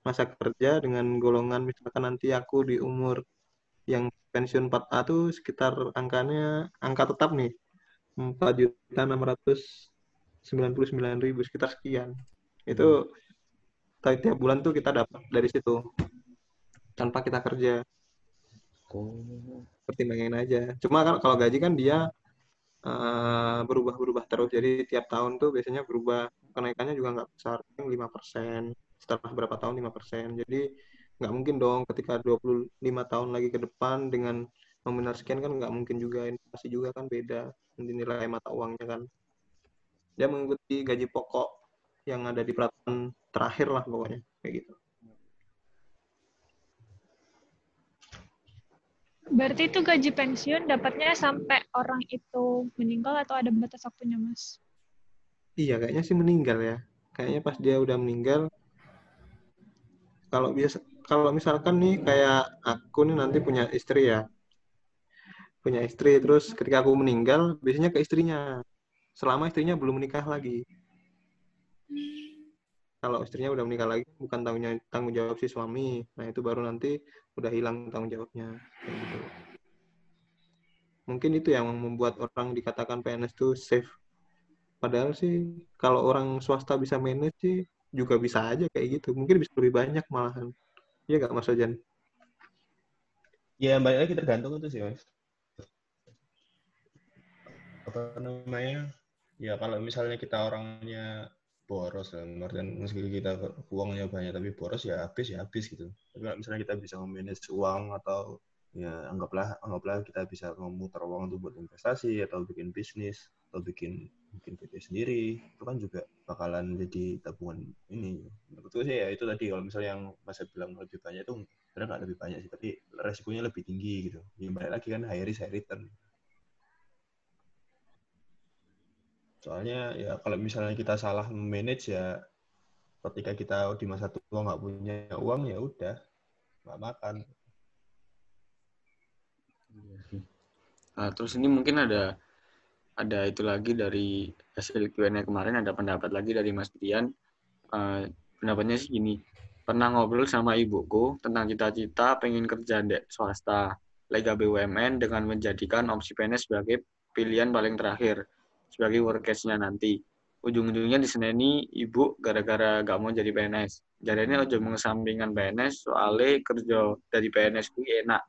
S4: masa kerja dengan golongan misalkan nanti aku di umur yang pensiun 4A tuh sekitar angkanya angka tetap nih 4 juta 699 ribu sekitar sekian. Itu tiap bulan tuh kita dapat dari situ tanpa kita kerja. Oh. pertimbangin aja. Cuma kan kalau gaji kan dia uh, berubah-berubah terus. Jadi tiap tahun tuh biasanya berubah. Kenaikannya juga nggak besar lima persen. Setelah berapa tahun lima persen. Jadi nggak mungkin dong ketika 25 tahun lagi ke depan dengan nominal sekian kan nggak mungkin juga. Inflasi juga kan beda. Nilai mata uangnya kan dia mengikuti gaji pokok yang ada di peraturan terakhir lah pokoknya kayak gitu
S2: Berarti itu gaji pensiun dapatnya sampai orang itu meninggal atau ada batas waktunya, Mas?
S4: Iya, kayaknya sih meninggal ya. Kayaknya pas dia udah meninggal, kalau biasa kalau misalkan nih kayak aku nih nanti punya istri ya punya istri terus ketika aku meninggal biasanya ke istrinya selama istrinya belum menikah lagi kalau istrinya udah menikah lagi bukan tanggung jawab si suami nah itu baru nanti udah hilang tanggung jawabnya gitu. mungkin itu yang membuat orang dikatakan PNS itu safe padahal sih kalau orang swasta bisa manage sih juga bisa aja kayak gitu mungkin bisa lebih banyak malahan Iya nggak Mas Ojan?
S3: Ya, banyak lagi tergantung itu sih, Mas. Apa namanya? Ya, kalau misalnya kita orangnya boros dan meski kita uangnya banyak tapi boros ya habis ya habis gitu. Tapi kalau misalnya kita bisa memanage uang atau ya anggaplah anggaplah kita bisa memutar uang untuk buat investasi atau bikin bisnis atau bikin bikin PT sendiri itu kan juga bakalan jadi tabungan ini. Menurutku sih ya itu tadi kalau misalnya yang masa bilang lebih banyak itu sebenarnya nggak lebih banyak sih tapi resikonya lebih tinggi gitu. Ya balik lagi kan high risk high return soalnya ya kalau misalnya kita salah manage ya ketika kita di masa tua nggak punya uang ya udah nggak makan
S1: Nah, terus ini mungkin ada ada itu lagi dari hasil Q&A kemarin ada pendapat lagi dari Mas Dian. Uh, pendapatnya sih gini, pernah ngobrol sama ibuku tentang cita-cita pengen kerja di swasta, lega BUMN dengan menjadikan opsi PNS sebagai pilihan paling terakhir sebagai workcase-nya nanti. Ujung-ujungnya diseneni ibu gara-gara gak mau jadi PNS. Jadi ini aja mengesampingkan PNS soalnya kerja dari PNS itu enak.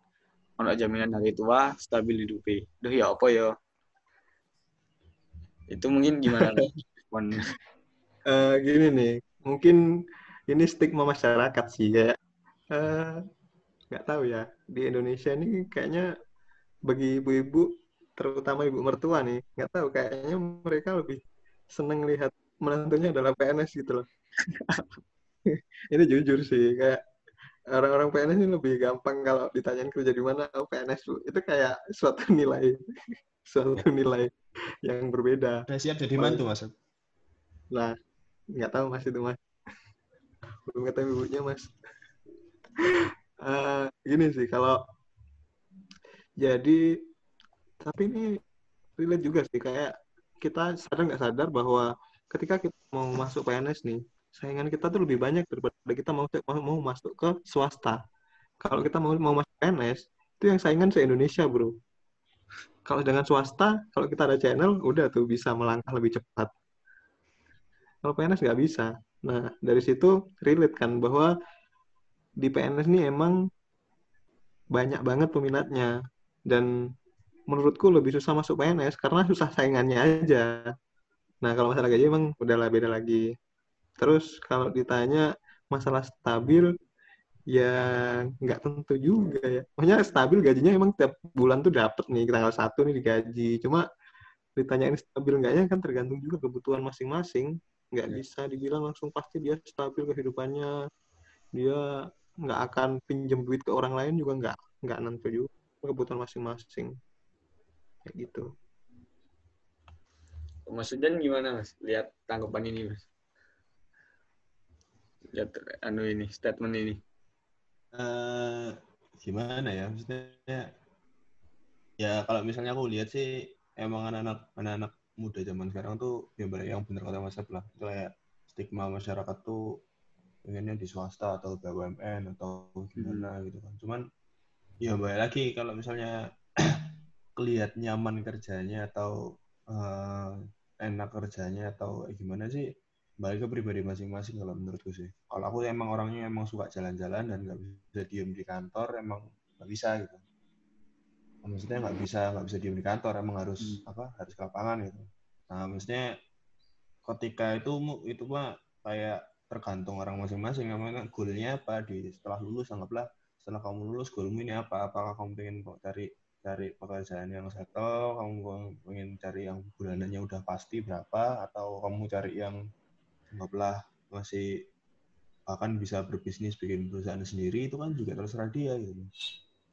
S1: Ono jaminan hari tua, stabil hidupnya. Duh ya apa ya? Itu mungkin gimana
S4: uh, *laughs* gini nih, mungkin ini stigma masyarakat sih ya. nggak uh, tahu ya di Indonesia ini kayaknya bagi ibu-ibu terutama ibu mertua nih nggak tahu kayaknya mereka lebih seneng lihat menantunya adalah PNS gitu loh *laughs* ini jujur sih kayak orang-orang PNS ini lebih gampang kalau ditanyain kerja di mana oh PNS itu kayak suatu *laughs* nilai suatu nilai yang berbeda.
S3: Nah, siap jadi mantu mas?
S4: Nah, nggak tahu mas itu mas. Belum ketemu ibunya mas. uh, gini sih kalau jadi tapi ini relate juga sih kayak kita sadar nggak sadar bahwa ketika kita mau masuk PNS nih saingan kita tuh lebih banyak daripada kita mau mau, masuk ke swasta. Kalau kita mau mau masuk PNS itu yang saingan se Indonesia bro kalau dengan swasta, kalau kita ada channel, udah tuh bisa melangkah lebih cepat. Kalau PNS nggak bisa. Nah, dari situ relate kan bahwa di PNS ini emang banyak banget peminatnya. Dan menurutku lebih susah masuk PNS karena susah saingannya aja. Nah, kalau masalah gaji emang udahlah beda lagi. Terus kalau ditanya masalah stabil, ya nggak tentu juga ya. Maksudnya stabil gajinya emang tiap bulan tuh dapet nih tanggal satu nih digaji. Cuma ditanyain stabil enggaknya kan tergantung juga kebutuhan masing-masing. Nggak ya. bisa dibilang langsung pasti dia stabil kehidupannya. Dia nggak akan pinjam duit ke orang lain juga nggak nggak nentu juga kebutuhan masing-masing kayak gitu.
S1: Maksudnya gimana mas? Lihat tanggapan ini mas? Lihat anu ini statement ini
S3: uh, gimana ya maksudnya ya kalau misalnya aku lihat sih emang anak-anak anak-anak muda zaman sekarang tuh yang banyak yang benar kata Mas lah kayak stigma masyarakat tuh pengennya di swasta atau BUMN atau gimana hmm. gitu kan cuman ya balik lagi kalau misalnya kelihat nyaman kerjanya atau uh, enak kerjanya atau gimana sih balik ke pribadi masing-masing kalau menurutku sih. Kalau aku emang orangnya emang suka jalan-jalan dan nggak bisa diem di kantor, emang nggak bisa gitu. Maksudnya nggak bisa nggak bisa diem di kantor, emang harus hmm. apa? Harus ke lapangan gitu. Nah maksudnya ketika itu itu mah kayak tergantung orang masing-masing. Namanya goalnya apa di setelah lulus anggaplah setelah kamu lulus goalmu ini apa? Apakah kamu pengen cari cari pekerjaan yang settle, kamu pengen cari yang bulanannya udah pasti berapa, atau kamu cari yang anggaplah masih akan bisa berbisnis bikin perusahaan sendiri itu kan juga terserah dia gitu.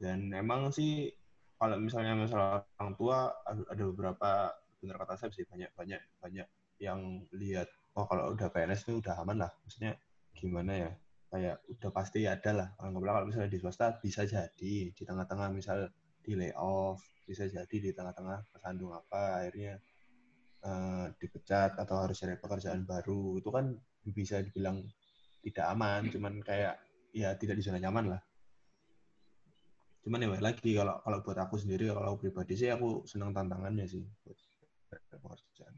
S3: Dan emang sih kalau misalnya masalah orang tua ada beberapa benar kata saya sih banyak banyak banyak yang lihat oh kalau udah PNS itu udah aman lah maksudnya gimana ya kayak udah pasti ada lah anggaplah kalau misalnya di swasta bisa jadi di tengah-tengah misal di layoff bisa jadi di tengah-tengah kesandung apa akhirnya uh, dipecat atau harus cari pekerjaan baru. Itu kan bisa dibilang tidak aman cuman kayak ya tidak di zona nyaman lah. Cuman ya lagi kalau kalau buat aku sendiri kalau pribadi sih aku senang tantangannya sih buat pekerjaan.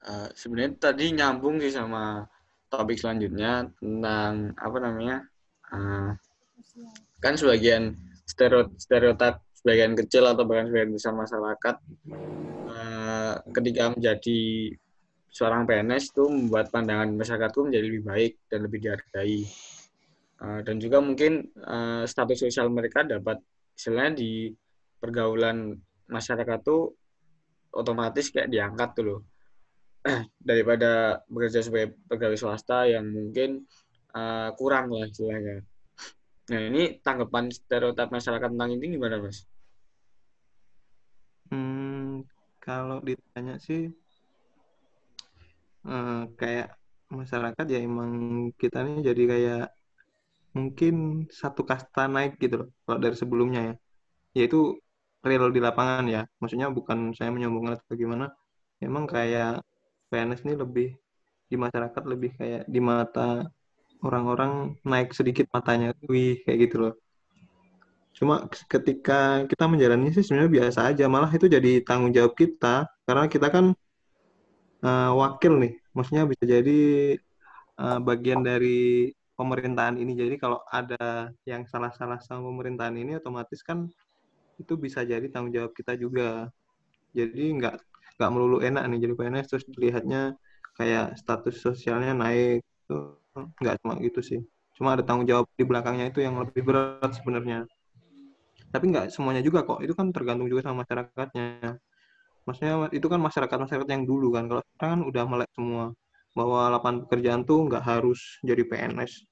S1: Uh, sebenarnya tadi nyambung sih sama topik selanjutnya tentang apa namanya uh, kan sebagian stereotip sebagian kecil atau bahkan sebagian besar masyarakat uh, ketika menjadi seorang PNS itu membuat pandangan masyarakatku menjadi lebih baik dan lebih dihargai. Uh, dan juga mungkin uh, status sosial mereka dapat istilahnya di pergaulan masyarakat tuh otomatis kayak diangkat tuh loh. *clears throat* Daripada bekerja sebagai pegawai swasta yang mungkin kurang lah istilahnya Nah, ini tanggapan stereotip masyarakat tentang ini gimana, Mas?
S4: Hmm, kalau ditanya sih, uh, kayak masyarakat ya emang kita ini jadi kayak mungkin satu kasta naik gitu loh, kalau dari sebelumnya ya. Yaitu real di lapangan ya. Maksudnya bukan saya menyombongkan atau gimana. Emang kayak PNS ini lebih di masyarakat lebih kayak di mata orang-orang naik sedikit matanya, wih kayak gitu loh. Cuma ketika kita menjalani sih sebenarnya biasa aja, malah itu jadi tanggung jawab kita karena kita kan uh, wakil nih, maksudnya bisa jadi uh, bagian dari pemerintahan ini. Jadi kalau ada yang salah-salah sama pemerintahan ini, otomatis kan itu bisa jadi tanggung jawab kita juga. Jadi nggak nggak melulu enak nih jadi PNS terus dilihatnya kayak status sosialnya naik tuh nggak cuma gitu sih. Cuma ada tanggung jawab di belakangnya itu yang lebih berat sebenarnya. Tapi nggak semuanya juga kok. Itu kan tergantung juga sama masyarakatnya. Maksudnya itu kan masyarakat masyarakat yang dulu kan. Kalau sekarang kan udah melek semua. Bahwa lapangan pekerjaan tuh nggak harus jadi PNS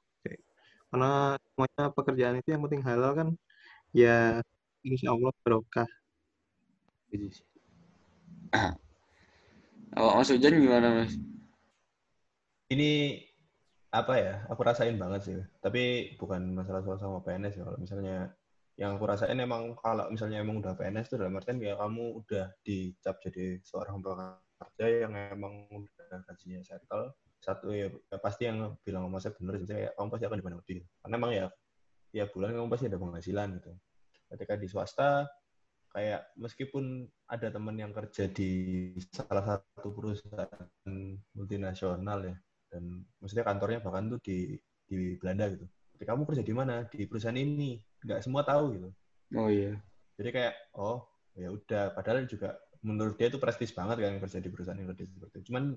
S4: karena semuanya pekerjaan itu yang penting halal kan ya insya Allah barokah.
S1: Oh, *clears throat* Mas Ujan gimana, Mas?
S3: Ini apa ya aku rasain banget sih. Tapi bukan masalah soal sama PNS ya kalau misalnya yang aku rasain emang kalau misalnya emang udah PNS itu dalam artian ya kamu udah dicap jadi seorang pekerja yang emang udah gajinya settle satu ya, ya pasti yang bilang sama saya benar sih kayak kamu pasti akan dibantu lebih karena emang ya ya bulan kamu pasti ada penghasilan gitu. Ketika di swasta kayak meskipun ada teman yang kerja di salah satu perusahaan multinasional ya dan maksudnya kantornya bahkan tuh di di Belanda gitu. Kamu kerja di mana? Di perusahaan ini. Nggak semua tahu gitu.
S1: Oh iya.
S3: Jadi kayak oh ya udah. Padahal juga menurut dia itu prestis banget kan kerja di perusahaan yang seperti itu cuman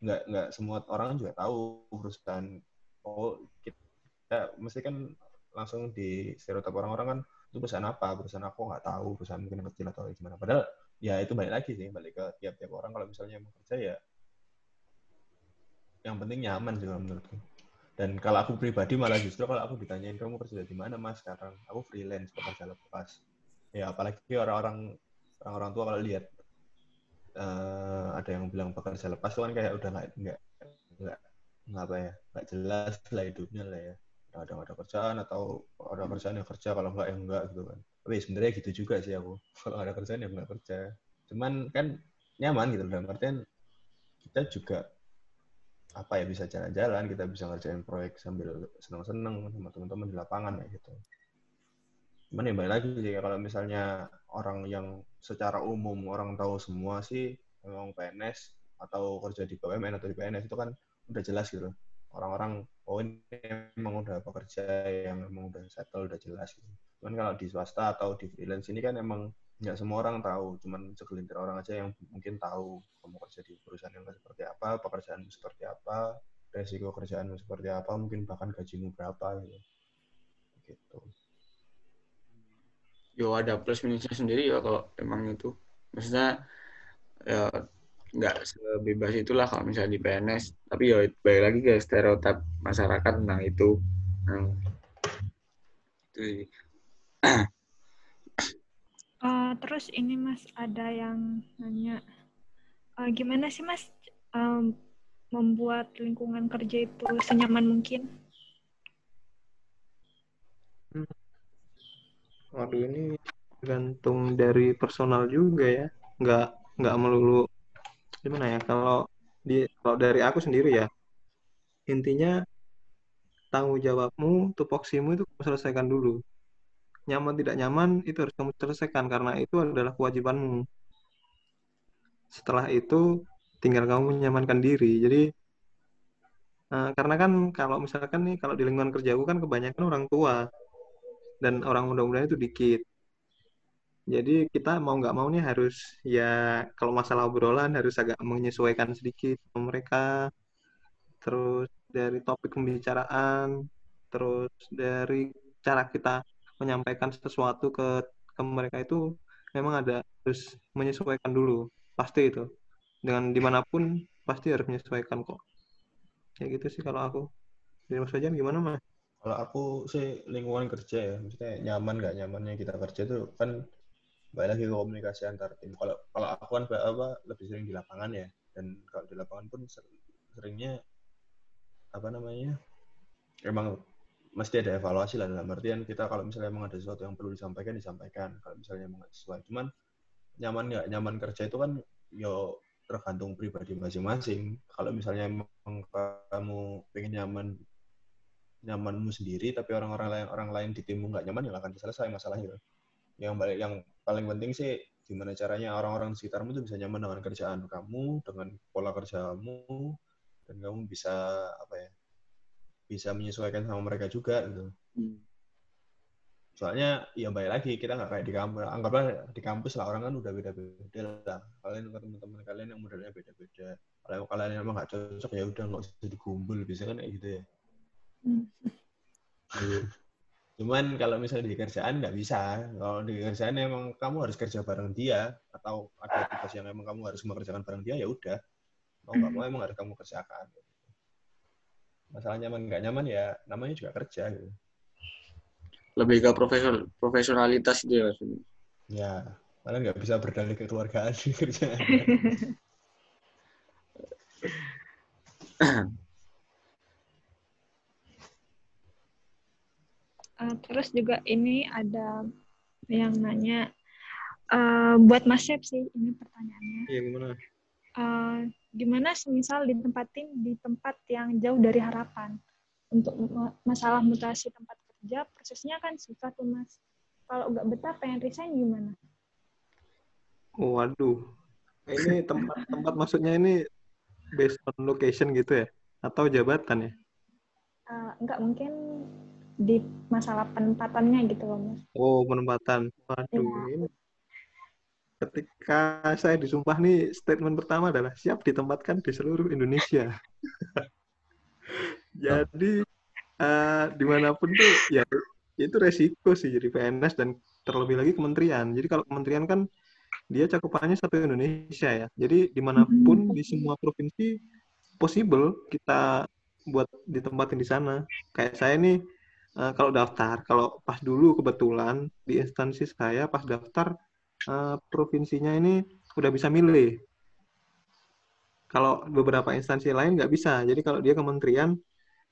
S3: nggak nggak semua orang juga tahu perusahaan. Oh kita mesti kan langsung di stereotip orang-orang kan itu perusahaan apa? Perusahaan aku nggak tahu perusahaan mungkin kecil atau gimana. Padahal ya itu balik lagi sih balik ke tiap-tiap orang. Kalau misalnya mau kerja ya yang penting nyaman sih menurutku. Dan kalau aku pribadi malah justru kalau aku ditanyain kamu kerja di mana mas? Sekarang aku freelance pekerja lepas ya apalagi orang-orang orang-orang tua kalau lihat uh, ada yang bilang pekerja lepas itu kan kayak udah nggak nggak nggak apa ya nggak jelas lah hidupnya lah ya. Ada ada kerjaan atau ada kerjaan yang kerja kalau nggak yang enggak gitu kan. Tapi sebenarnya gitu juga sih aku. *laughs* Kalau ada kerjaan yang nggak kerja. Cuman kan nyaman gitu dalam artian kita juga apa ya bisa jalan-jalan kita bisa ngerjain proyek sambil seneng-seneng sama teman-teman di lapangan ya gitu cuman ya balik lagi sih kalau misalnya orang yang secara umum orang tahu semua sih memang PNS atau kerja di BUMN atau di PNS itu kan udah jelas gitu orang-orang oh ini emang udah pekerja yang emang udah settle udah jelas gitu. cuman kalau di swasta atau di freelance ini kan emang nggak semua orang tahu, cuman segelintir orang aja yang mungkin tahu kamu kerja di perusahaan yang seperti apa, pekerjaanmu seperti apa, resiko kerjaanmu seperti apa, mungkin bahkan gajimu berapa gitu. Gitu.
S1: Yo ada plus minusnya sendiri ya kalau emang itu. Maksudnya ya nggak sebebas itulah kalau misalnya di PNS. Tapi ya balik lagi ke stereotip masyarakat tentang itu. Nah, itu *clears throat*
S2: Uh, terus ini Mas ada yang nanya uh, gimana sih Mas um, membuat lingkungan kerja itu senyaman mungkin?
S4: Hmm. Waduh ini tergantung dari personal juga ya, nggak nggak melulu gimana ya kalau di kalau dari aku sendiri ya intinya tanggung jawabmu tupoksimu itu selesaikan dulu nyaman tidak nyaman itu harus kamu selesaikan karena itu adalah kewajibanmu. Setelah itu tinggal kamu menyamankan diri. Jadi uh, karena kan kalau misalkan nih kalau di lingkungan kerjaku kan kebanyakan orang tua dan orang muda-muda itu dikit. Jadi kita mau nggak mau nih harus ya kalau masalah obrolan harus agak menyesuaikan sedikit sama mereka. Terus dari topik pembicaraan, terus dari cara kita menyampaikan sesuatu ke ke mereka itu memang ada harus menyesuaikan dulu. Pasti itu. Dengan di mana pun pasti harus menyesuaikan kok. Ya gitu sih kalau aku. Dari Mas Fajan gimana mas?
S3: Kalau aku sih lingkungan kerja ya, maksudnya nyaman nggak nyamannya kita kerja itu kan balik lagi komunikasi antar tim. Kalau kalau aku kan apa lebih sering di lapangan ya, dan kalau di lapangan pun seringnya apa namanya emang mesti ada evaluasi lah dalam artian kita kalau misalnya memang ada sesuatu yang perlu disampaikan disampaikan. Kalau misalnya memang sesuai cuman nyaman nggak? Nyaman kerja itu kan yo tergantung pribadi masing-masing. Kalau misalnya memang kamu pengen nyaman nyamanmu sendiri tapi orang-orang lain orang lain di timmu nggak nyaman ya akan selesai masalahnya yang balik yang paling penting sih gimana caranya orang-orang sekitarmu itu bisa nyaman dengan kerjaan kamu dengan pola kerjamu dan kamu bisa apa ya bisa menyesuaikan sama mereka juga gitu. Hmm. Soalnya ya baik lagi kita nggak kayak di kampus. Anggaplah di kampus lah orang kan udah beda-beda lah. Kalian teman-teman kalian yang modelnya beda-beda. Kalau kalian emang nggak cocok ya udah nggak usah dikumpul bisa kan kayak gitu ya. Hmm. Gitu. Cuman kalau misalnya di kerjaan nggak bisa. Kalau di kerjaan emang kamu harus kerja bareng dia atau ada tugas yang emang kamu harus mengerjakan bareng dia ya udah. Mau nggak mau emang harus kamu kerjakan masalah nyaman nggak nyaman ya namanya juga kerja gitu.
S1: Lebih ke profesional profesionalitas dia
S3: Ya, kalian nggak bisa berdalih kekeluargaan di kerjaan.
S2: uh, *laughs* terus juga ini ada yang nanya uh, buat Mas Chef sih ini pertanyaannya.
S4: Iya gimana?
S2: Uh, gimana semisal ditempatin di tempat yang jauh dari harapan? Untuk masalah mutasi tempat kerja prosesnya kan susah tuh mas. Kalau nggak betah pengen resign gimana?
S4: Waduh. Ini tempat tempat maksudnya ini based on location gitu ya? Atau jabatan ya?
S2: Uh, nggak mungkin di masalah penempatannya gitu loh mas.
S4: Oh penempatan, waduh ya. ini ketika saya disumpah nih statement pertama adalah siap ditempatkan di seluruh Indonesia. *laughs* Jadi uh, di mana pun tuh ya itu resiko sih jadi PNS dan terlebih lagi kementerian. Jadi kalau kementerian kan dia cakupannya satu Indonesia ya. Jadi di mana pun di semua provinsi possible kita buat ditempatin di sana. Kayak saya nih uh, kalau daftar, kalau pas dulu kebetulan di instansi saya pas daftar uh, provinsinya ini udah bisa milih. Kalau beberapa instansi lain nggak bisa. Jadi kalau dia kementerian,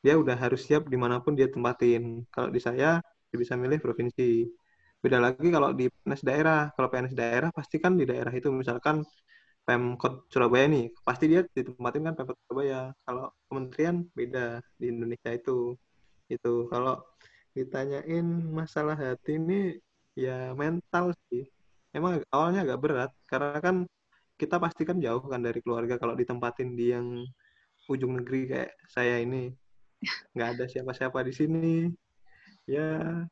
S4: dia udah harus siap di mana pun dia tempatin. Kalau di saya, dia bisa milih provinsi. Beda lagi kalau di PNS daerah. Kalau PNS daerah, pasti kan di daerah itu misalkan Pemkot Surabaya nih, pasti dia ditempatin kan Pemkot Surabaya. Kalau kementerian beda di Indonesia itu. Itu kalau ditanyain masalah hati ini ya mental sih emang awalnya agak berat karena kan kita pasti kan jauh kan dari keluarga kalau ditempatin di yang ujung negeri kayak saya ini. Nggak ada siapa-siapa di sini. Ya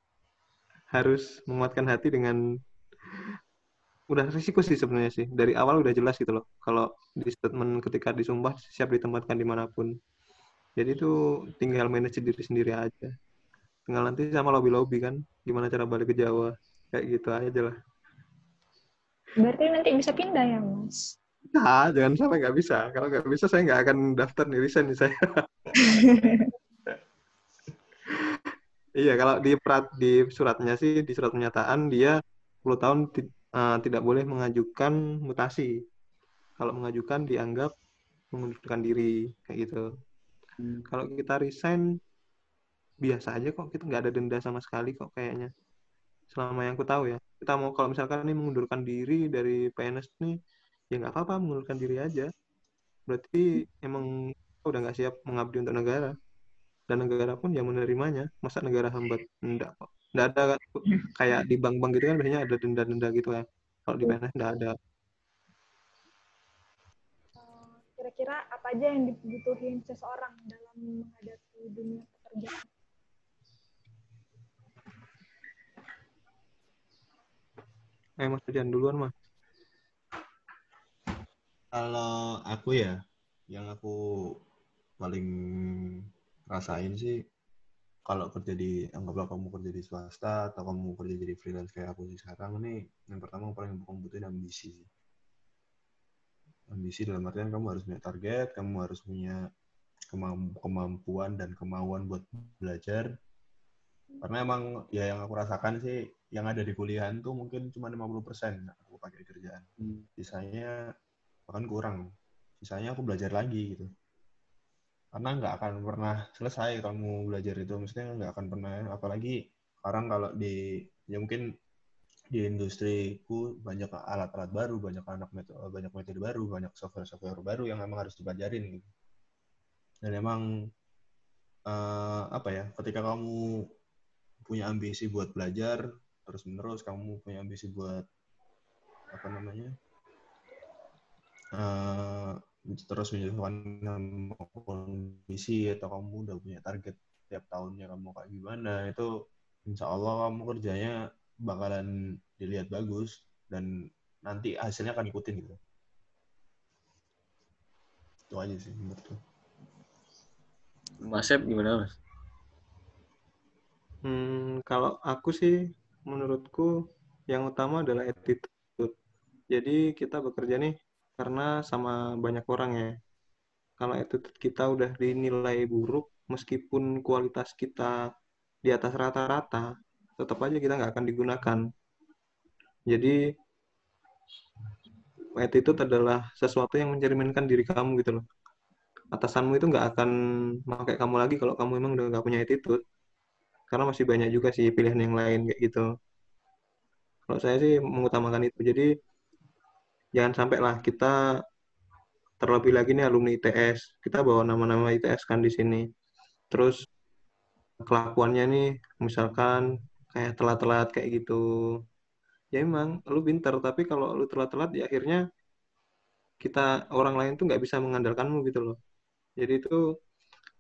S4: harus menguatkan hati dengan udah risiko sih sebenarnya sih. Dari awal udah jelas gitu loh kalau di statement ketika disumpah siap ditempatkan di mana pun. Jadi itu tinggal manage diri sendiri aja. Tinggal nanti sama lobby lobby kan gimana cara balik ke Jawa kayak gitu aja lah
S2: Berarti nanti bisa pindah ya, Mas?
S4: Nah, jangan sampai nggak bisa. Kalau nggak bisa, saya nggak akan daftar nih, resign nih saya. *laughs* iya, kalau di prat, di suratnya sih, di surat pernyataan, dia 10 tahun uh, tidak boleh mengajukan mutasi. Kalau mengajukan, dianggap mengundurkan diri, kayak gitu. Hmm. Kalau kita resign, biasa aja kok. Kita nggak ada denda sama sekali kok kayaknya. Selama yang aku tahu ya kita mau kalau misalkan ini mengundurkan diri dari PNS nih ya nggak apa-apa mengundurkan diri aja. Berarti emang udah nggak siap mengabdi untuk negara. Dan negara pun yang menerimanya. Masa negara hambat? Enggak kok. Ada kayak di bank-bank gitu kan biasanya ada denda-denda gitu ya. Kalau di PNS enggak ada.
S2: Kira-kira apa aja yang dibutuhin seseorang dalam menghadapi dunia pekerjaan
S4: Eh, Mas Dian duluan, Mas.
S3: Kalau aku ya, yang aku paling rasain sih, kalau kerja di, anggaplah kamu kerja di swasta, atau kamu kerja jadi freelance kayak aku sih sekarang nih, yang pertama yang paling kamu butuhin ambisi. Ambisi dalam artian kamu harus punya target, kamu harus punya kemampuan dan kemauan buat belajar. Karena emang ya yang aku rasakan sih yang ada di kuliahan tuh mungkin cuma 50% persen aku pakai di kerjaan. Hmm. Sisanya bahkan kurang. Sisanya aku belajar lagi gitu. Karena nggak akan pernah selesai kamu belajar itu. Maksudnya nggak akan pernah, apalagi sekarang kalau di, ya mungkin di industriku banyak alat-alat baru, banyak anak metode, banyak metode baru, banyak software-software baru yang memang harus dipelajarin gitu. Dan emang uh, apa ya, ketika kamu punya ambisi buat belajar, terus menerus kamu punya ambisi buat apa namanya uh, terus menyesuaikan kondisi atau kamu udah punya target tiap tahunnya kamu kayak gimana itu insya Allah kamu kerjanya bakalan dilihat bagus dan nanti hasilnya akan ikutin gitu itu aja sih menurutku
S1: Mas Sep gimana mas?
S4: Hmm, kalau aku sih menurutku yang utama adalah attitude. Jadi kita bekerja nih karena sama banyak orang ya. Kalau attitude kita udah dinilai buruk, meskipun kualitas kita di atas rata-rata, tetap aja kita nggak akan digunakan. Jadi attitude adalah sesuatu yang mencerminkan diri kamu gitu loh. Atasanmu itu nggak akan pakai kamu lagi kalau kamu emang udah nggak punya attitude karena masih banyak juga sih pilihan yang lain kayak gitu. Kalau saya sih mengutamakan itu. Jadi jangan sampai lah kita terlebih lagi nih alumni ITS kita bawa nama-nama ITS kan di sini. Terus kelakuannya nih misalkan kayak telat-telat kayak gitu. Ya emang lu pinter. Tapi kalau lu telat-telat ya akhirnya kita orang lain tuh nggak bisa mengandalkanmu gitu loh. Jadi itu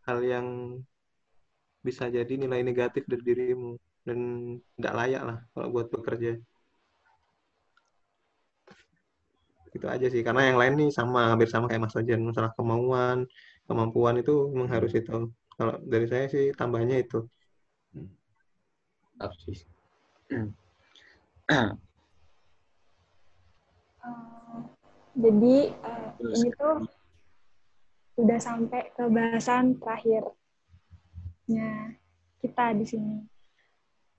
S4: hal yang bisa jadi nilai negatif dari dirimu dan nggak layak lah kalau buat bekerja. Itu aja sih karena yang lain nih sama hampir sama kayak Mas Ojan masalah kemauan kemampuan itu memang harus itu. Kalau dari saya sih tambahnya itu.
S2: Jadi uh, ini tuh sudah sampai ke bahasan terakhirnya kita di sini.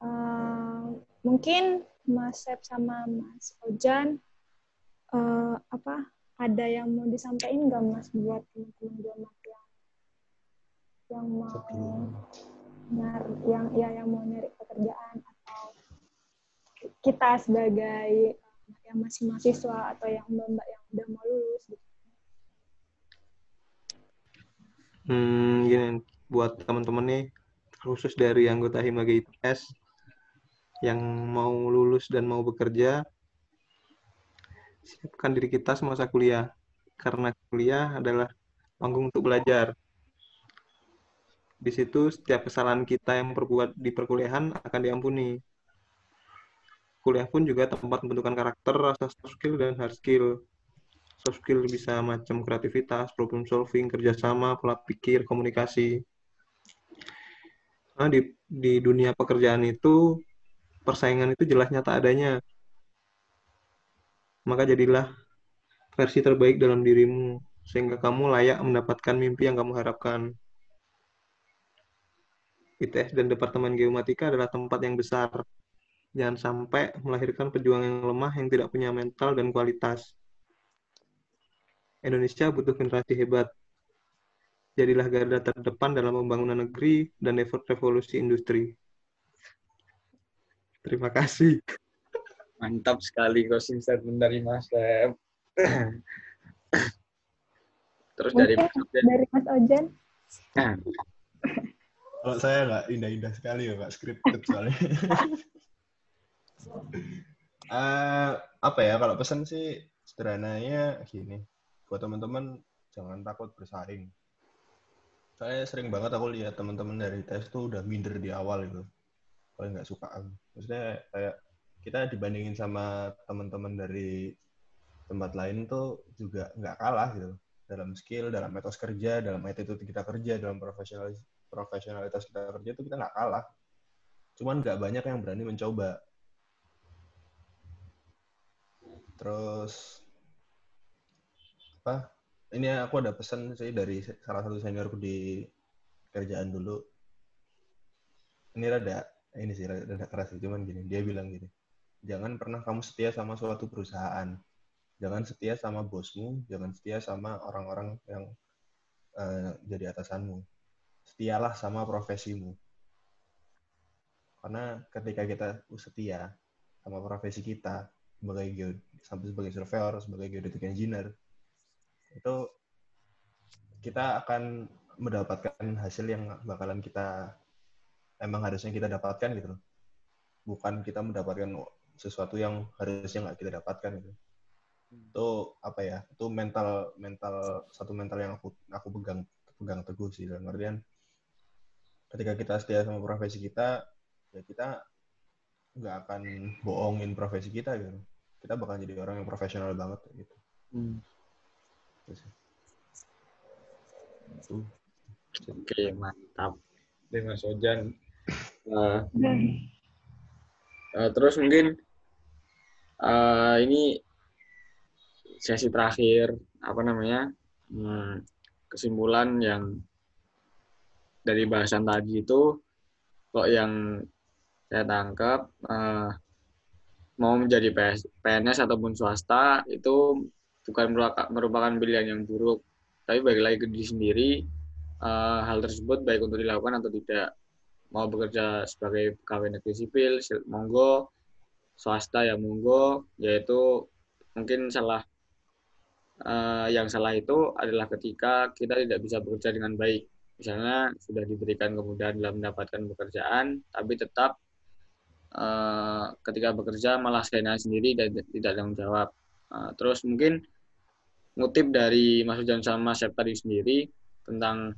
S2: Uh, mungkin Mas Sep sama Mas Ojan uh, apa ada yang mau disampaikan nggak Mas buat teman-teman Jomat yang yang mau nyari yang ya yang mau nyari pekerjaan atau kita sebagai yang masih mahasiswa atau yang mbak yang udah mau lulus gitu.
S4: Hmm, gini buat teman-teman nih khusus dari anggota Hima IPS yang mau lulus dan mau bekerja siapkan diri kita semasa kuliah karena kuliah adalah panggung untuk belajar. Di situ setiap kesalahan kita yang perbuat di perkuliahan akan diampuni kuliah pun juga tempat pembentukan karakter, rasa soft skill, dan hard skill. Soft skill bisa macam kreativitas, problem solving, kerjasama, pola pikir, komunikasi. Nah, di, di dunia pekerjaan itu, persaingan itu jelas nyata adanya. Maka jadilah versi terbaik dalam dirimu, sehingga kamu layak mendapatkan mimpi yang kamu harapkan. ITS dan Departemen Geomatika adalah tempat yang besar, Jangan sampai melahirkan pejuang yang lemah yang tidak punya mental dan kualitas. Indonesia butuh generasi hebat. Jadilah garda terdepan dalam pembangunan negeri dan revolusi industri. Terima kasih.
S1: Mantap sekali closing statement dari Mas Lem.
S2: Terus dari Mas Ojan. Dari Mas Ojan. Nah.
S3: Kalau saya nggak indah-indah sekali ya Pak, scripted soalnya. uh, *laughs* apa ya kalau pesan sih sederhananya gini buat teman-teman jangan takut bersaing saya sering banget aku lihat teman-teman dari tes tuh udah minder di awal itu kalau nggak suka maksudnya kayak kita dibandingin sama teman-teman dari tempat lain tuh juga nggak kalah gitu. Dalam skill dalam metode kerja dalam attitude kita kerja dalam profesionalis profesionalitas kita kerja itu kita nggak kalah. Cuman nggak banyak yang berani mencoba. Terus apa? Ini aku ada pesan sih dari salah satu seniorku di kerjaan dulu. Ini rada ini sih rada, rada keras sih, cuman gini, dia bilang gini. Jangan pernah kamu setia sama suatu perusahaan. Jangan setia sama bosmu, jangan setia sama orang-orang yang uh, jadi atasanmu. Setialah sama profesimu. Karena ketika kita setia sama profesi kita, sebagai geo, sampai sebagai surveyor, sebagai geodetic engineer, itu kita akan mendapatkan hasil yang bakalan kita emang harusnya kita dapatkan gitu loh. Bukan kita mendapatkan sesuatu yang harusnya nggak kita dapatkan gitu. Hmm. Itu apa ya? Itu mental mental satu mental yang aku aku pegang pegang teguh sih dalam artian ketika kita setia sama profesi kita ya kita nggak akan bohongin profesi kita gitu kita bakal jadi orang yang profesional banget gitu hmm.
S1: Oke mantap. Dari Mas Ojan. Uh, uh, terus mungkin uh, ini sesi terakhir apa namanya hmm, kesimpulan yang dari bahasan tadi itu kok yang saya tangkap uh, mau menjadi PS, PNS ataupun swasta itu bukan merupakan pilihan yang buruk. Tapi bagi lagi ke diri sendiri uh, hal tersebut baik untuk dilakukan atau tidak. Mau bekerja sebagai pegawai negeri sipil monggo. Swasta ya monggo yaitu mungkin salah uh, yang salah itu adalah ketika kita tidak bisa bekerja dengan baik. Misalnya sudah diberikan kemudahan dalam mendapatkan pekerjaan tapi tetap uh, ketika bekerja malah saya sendiri dan tidak tanggung jawab. Uh, terus mungkin ngutip dari Mas Ujan sama Mas tadi sendiri tentang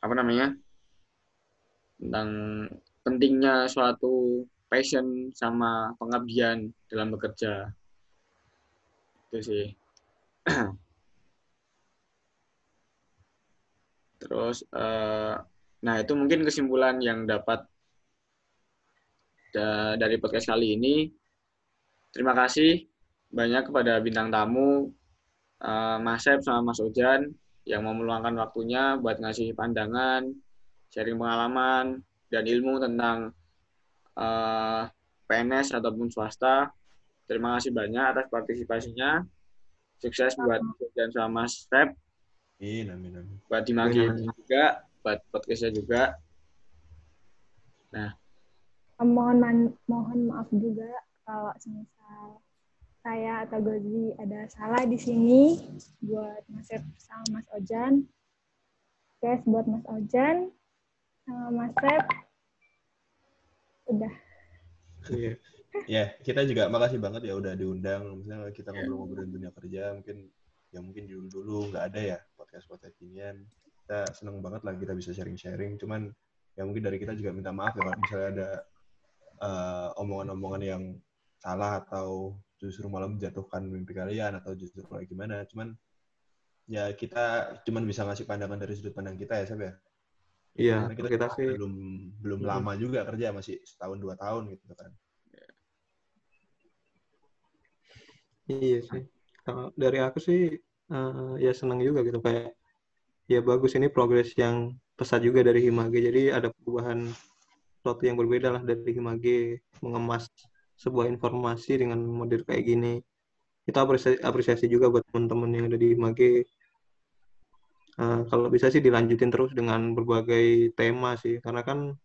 S1: apa namanya tentang pentingnya suatu passion sama pengabdian dalam bekerja. Itu sih. *clears throat* Terus uh, nah itu mungkin kesimpulan yang dapat da dari podcast kali ini. Terima kasih banyak kepada bintang tamu uh, Mas Sep sama Mas Ojan yang mau meluangkan waktunya buat ngasih pandangan sharing pengalaman dan ilmu tentang uh, eh, PNS ataupun swasta. Terima kasih banyak atas partisipasinya. Sukses buat dan sama Mas Feb.
S3: Amin, amin, amin.
S1: Buat Dimagi juga, buat podcastnya juga. Nah.
S2: Mohon mohon maaf juga kalau semisal saya atau Gozi ada salah di sini buat Mas Feb sama Mas Ojan. Sukses buat Mas Ojan sama Mas Feb udah.
S3: Iya. Ya kita juga makasih banget ya udah diundang. Misalnya kita ngobrol-ngobrolin dunia kerja mungkin ya mungkin dulu dulu nggak ada ya podcast podcast inian kita seneng banget lah kita bisa sharing-sharing. Cuman ya mungkin dari kita juga minta maaf ya kalau misalnya ada uh, omongan-omongan yang salah atau justru malah menjatuhkan mimpi kalian atau justru kayak gimana cuman ya kita cuman bisa ngasih pandangan dari sudut pandang kita ya Sab ya
S4: Iya, kita, kita sih
S3: belum belum hmm. lama juga kerja masih setahun dua tahun gitu kan.
S4: Iya sih. Kalau dari aku sih uh, ya senang juga gitu kayak ya bagus ini progres yang pesat juga dari Himage. Jadi ada perubahan sesuatu yang berbeda lah dari Himage mengemas sebuah informasi dengan model kayak gini. Kita apresiasi, apresiasi juga buat teman-teman yang ada di Himage uh, kalau bisa sih dilanjutin terus dengan berbagai tema sih karena kan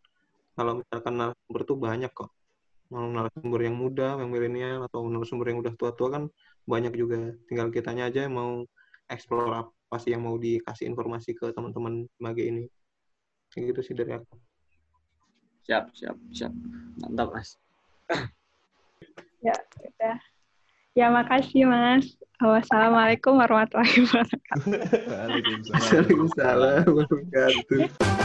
S4: kalau misalkan narasumber tuh banyak kok. Mau narasumber yang muda yang milenial atau narasumber yang udah tua-tua kan banyak juga. Tinggal kitanya aja mau explore apa sih yang mau dikasih informasi ke teman-teman mage ini. Kayak gitu sih dari aku.
S1: Siap siap siap. Mantap mas
S2: ya udah ya makasih mas Wassalamualaikum warahmatullahi wabarakatuh. *laughs*
S3: Waalaikumsalam warahmatullahi wabarakatuh.